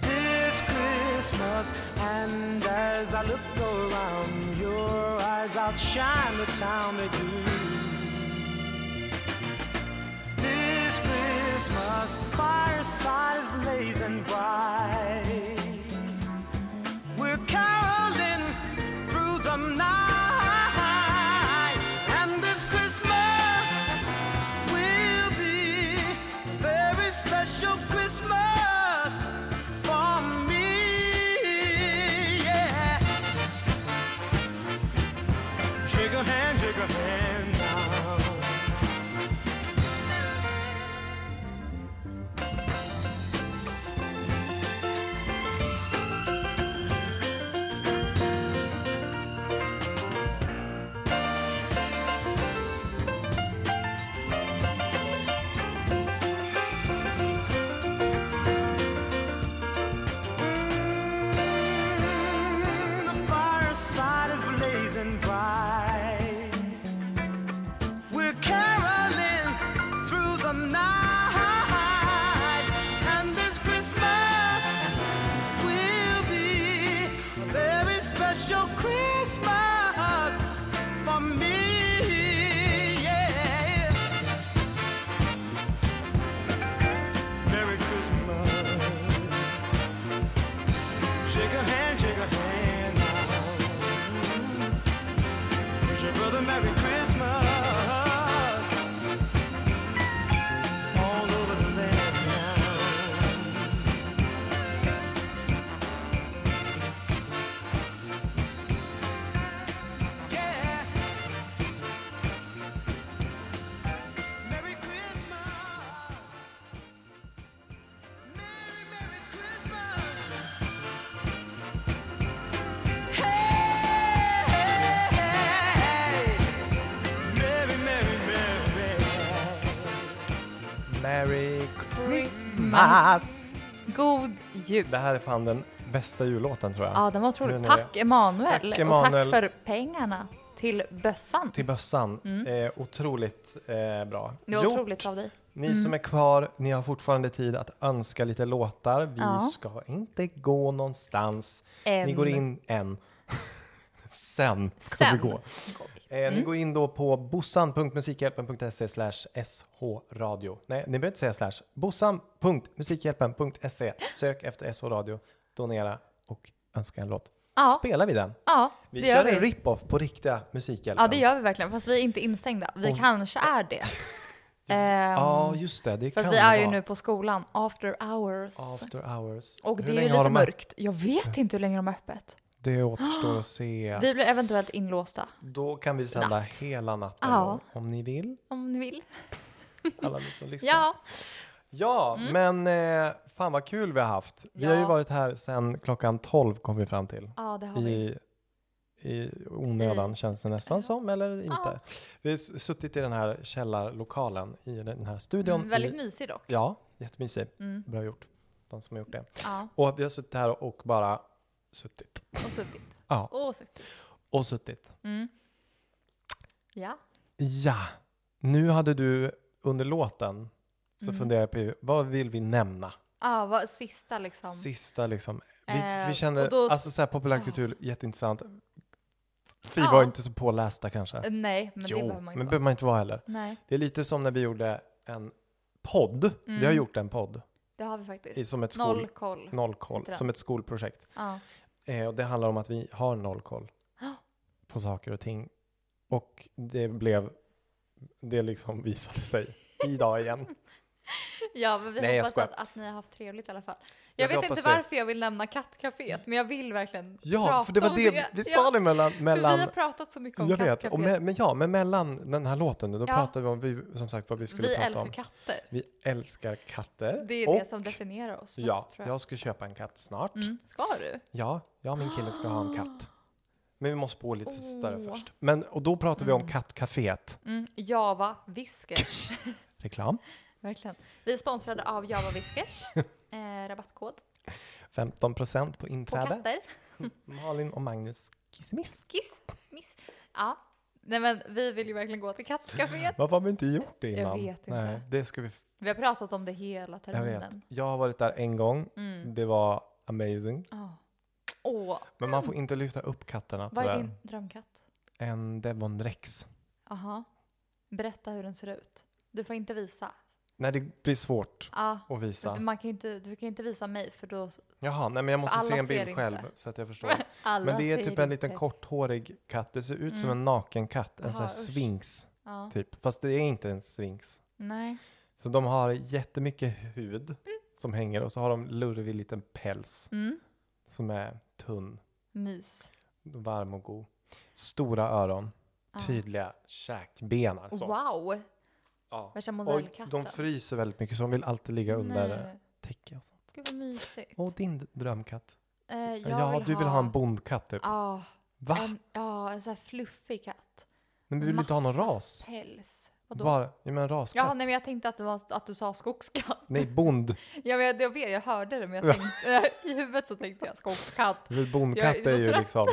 This Christmas, and as I look around, your eyes outshine the town they do. This Christmas, the fireside is blazing bright. Christmas. God jul. Det här är fan den bästa jullåten tror jag. Ja, den var otrolig. Tack Emanuel. Tack, Och Emanuel. tack för pengarna till bössan. Till bössan. Eh, otroligt eh, bra. Mm. Det var Gjort. otroligt av dig. Ni som är kvar, ni har fortfarande tid att önska lite låtar. Vi Ja. ska inte gå någonstans. Ni En. går in en. Sen ska Sen vi gå. vi. Eh, Mm. Ni går in då på bossan.musikhjälpen.se slash shradio. Nej, ni behöver inte säga slash. Bossan.musikhjälpen.se. Sök efter SH Radio, donera och önska en låt. Ja. Spelar vi den? Ja, Vi kör gör en vi. rip-off på riktiga Musikhjälpen. Ja, det gör vi verkligen. Fast vi är inte instängda. Vi Och- kanske är det. Ja, just det. Det för kan vi är ju nu på skolan, after hours. After hours. Och Hur det är ju lite de mörkt. Jag vet inte hur länge de är öppet. Det återstår att se. Vi blir eventuellt inlåsta, Då kan vi sända Natt. hela natten Ja. om ni vill. om ni vill. Alla ni som lyssnar. Ja, Ja, men eh, fan vad kul vi har haft. Vi har ju Ja. varit här sedan klockan 12 kom vi fram till. ja det har vi. I, onödan I- känns det nästan som, eller inte. Ja. Vi har suttit i den här källarlokalen i den här studion. Mm, väldigt i, mysig dock. Ja, jättemysig. Mm. Bra gjort, de som har gjort det. Ja, Och vi har suttit här och bara suttit. och suttit. Ja, Och suttit. och suttit. Mm. Ja. Ja, nu hade du under låten så Mm. funderar jag på vad vill vi nämna? Ja, vad sista liksom. Sista liksom. Vi, Eh, vi kände, och då alltså så här populärkultur, jätteintressant. Vi Ja. var inte så pålästa kanske. Eh, Nej, men jo, det behöver man men inte behöver vara. man inte vara heller. Nej, Det är lite som när vi gjorde en podd. Vi har Mm. gjort en podd det har vi i, faktiskt. som ett skol, Noll koll. noll koll, som ett skolprojekt. Ja. Eh, och det handlar om att vi har noll koll på saker och ting. Och det blev, det liksom visade sig idag igen. ja, men vi Nej, hoppas att, att ni har haft trevligt i alla fall. Ja, Jag vi vet inte det. varför jag vill nämna kattcaféet, men jag vill verkligen Ja, prata för det var om det, vi Ja, sa det mellan, För mellan vi har pratat så mycket om jag vet, kattcaféet. och me, men ja, men mellan den här låten, då Ja. pratade vi om, vi, som sagt, vad vi skulle vi prata älskar om. katter. Vi älskar katter. Det är och, det som definierar oss mest, Ja, tror jag. jag ska köpa en katt snart. Mm. Ska du? Ja, jag och min kille ska ha en katt. Men vi måste bo lite större Åh. först. Men, och då pratar vi om Mm. kattcaféet. Mm. Java Whiskers. Reklam. Verkligen. Vi är sponsrade av Java Whiskers. eh, rabattkod 15 procent på på inträde. katter. Malin och Magnus Kissemiss. Kiss, miss. Ja, Nej men vi vill ju verkligen gå till kattcaféet. Varför har vi inte gjort det Jag innan? vet inte. Nej, det ska vi. Vi har pratat om det hela Jag vet. terminen. Jag har varit där en gång. Mm. Det var amazing. Ja. Åh, Men man får inte lyfta upp katterna vad är tyvärr. din drömkatt? En Devon Rex. Aha. Berätta hur den ser ut. Du får inte visa. Nej, det blir svårt Ja. att visa. Man kan inte, du kan inte visa mig för då Jaha, nej men jag måste se en bild inte. själv så att jag förstår. Men det är typ en liten inte. korthårig katt. Det ser ut som Mm. en naken katt. En sån här sphinx Ja. typ. Fast det är inte en sphinx. Nej. Så de har jättemycket hud som hänger och så har de lurvig liten päls Mm. som är tunn, Mys. varm och god. Stora öron, Ja. tydliga käkben alltså. Wow! Ja. Värsta Och modellkatten. de fryser väldigt mycket så de vill alltid ligga under Nej. täcke och sånt. Gud vad mysigt. Och din drömkatt? Eh, jag ja, du vill ha en bondkatt typ. Ja, Va? en, ja, en sån här fluffig katt. men vi vill inte ha någon massa ras. Päls. Vadå? Bara, ja, men raskatt. Ja, nej, men jag tänkte att, det var, att du sa skogskatt. Nej, bond. Ja, men jag, jag vet, jag hörde det, men jag tänkte, i huvudet så tänkte jag skogskatt. Bondkatt Jag är är ju liksom...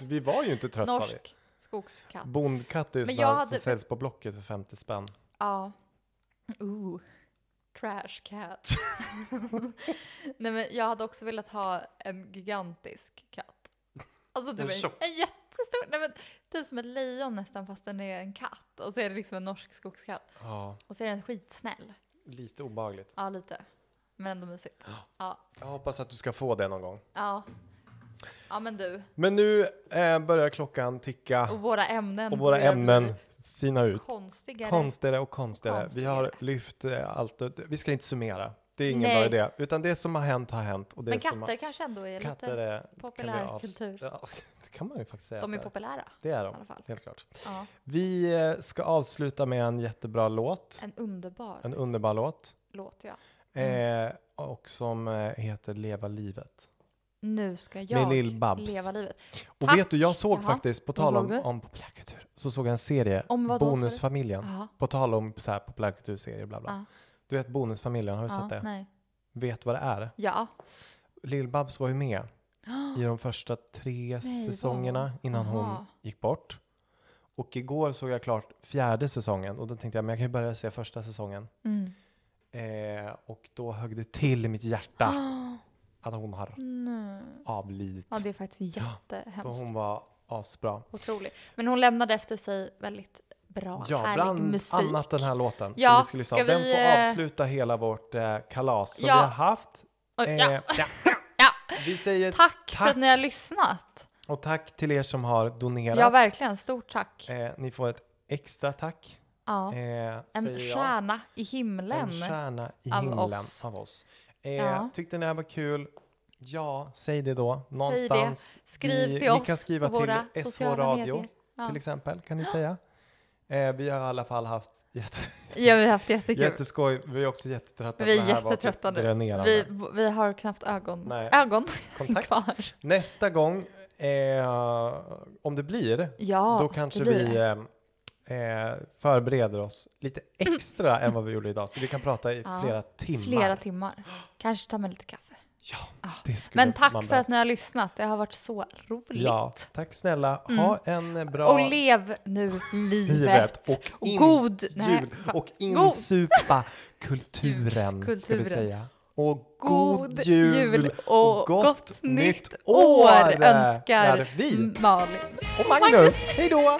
Vi var ju inte trött sa vi. Skogskatt. Bondkatt är ju här hade- som säljs på Blocket för 50 spänn. Ja. Ooh. Trash cat. nej, men jag hade också velat ha en gigantisk katt. Alltså En typ en, tjock. en jättestor, nej men typ som ett lejon nästan fast den är en katt. Och så är det liksom en norsk skogskatt. Ja, Och så är den skitsnäll. lite obehagligt. Ja, lite. Men ändå mysigt. Ja. Jag hoppas att du ska få det någon gång. Ja. Ja men du, Men nu eh, börjar klockan ticka och våra ämnen och våra ämnen sina ut. konstigare. Konstigare och konstigare. Vi Konstigare. har lyft eh, allt. Vi ska inte summera. Det är ingen Nej. bra idé. Utan det som har hänt har hänt. Och det men katter har, kanske ändå är katter lite, är, vi populärkultur. Ja, det kan man ju faktiskt säga. de är populära Det är i de, alla fall. helt klart. Ja. Vi eh, ska avsluta med en jättebra låt. En underbar En underbar låt. låt ja. Mm. Och som eh, heter Leva livet. Nu ska Med jag Lill-Babs. leva livet. Och Tack. vet du, jag såg Jaha. faktiskt, på tal om, om populärkultur, så såg jag en serie, Om vad då, sa du? Bonusfamiljen. På tal om så här populärkulturserier, bla bla. Ja. Du vet Bonusfamiljen, har du ja, sett det? Nej. Vet vad det är? Ja. Lill-Babs var ju med i de första tre Nej, säsongerna vad? innan hon Aha. gick bort. Och igår såg jag klart fjärde säsongen och då tänkte jag, men jag kan ju börja se första säsongen. Mm. Eh, och då högg det till i mitt hjärta att hon har Nej. avlidit. Ja, det är faktiskt För jättehemskt. hon var asbra. Otroligt. Men hon lämnade efter sig väldigt bra, Ja, härlig bland musik. annat den här låten Ja, som vi ska lyssna på. Den vi, får eh, avsluta hela vårt eh, kalas som Ja. vi har haft. Oj, Eh, ja. ja. Vi säger Tack, för tack. att ni har lyssnat. och tack till er som har donerat. Ja, verkligen. Stort tack. Eh, ni får ett extra tack. Ja. Eh, En säger jag. stjärna i himlen. En stjärna i av himlen oss. av oss. Eh, Ja. Tyckte ni det här var kul? Ja, säg det då. Någonstans. Skriv i, till ni oss kan skriva på våra till SH Radio. Ja. till exempel, kan ni säga. Eh, vi har i alla fall haft jätte, ja, vi har haft jättekul. jätteskoj. Vi är också jättetrötta. vi är det jättetrötta nu. Vi, vi har knappt ögon, Nej. ögon Kontakt. kvar. Nästa gång, eh, om det blir, Ja, då kanske det blir vi det. Eh, eh, förbereder oss lite extra än vad vi gjorde idag. Så vi kan prata i Ja, flera timmar. Flera timmar. Kanske ta med lite kaffe. Ja, det skulle Men tack man för att ni har lyssnat. Det har varit så roligt. Ja, tack snälla. Mm. Ha en bra Och lev nu livet. och, Och in, god- jul och god- insupa kulturen, ska vi Kulturen. säga. Och God jul och gott gott, nytt år år, önskar vi. Malin. och Magnus. Då! Hej då!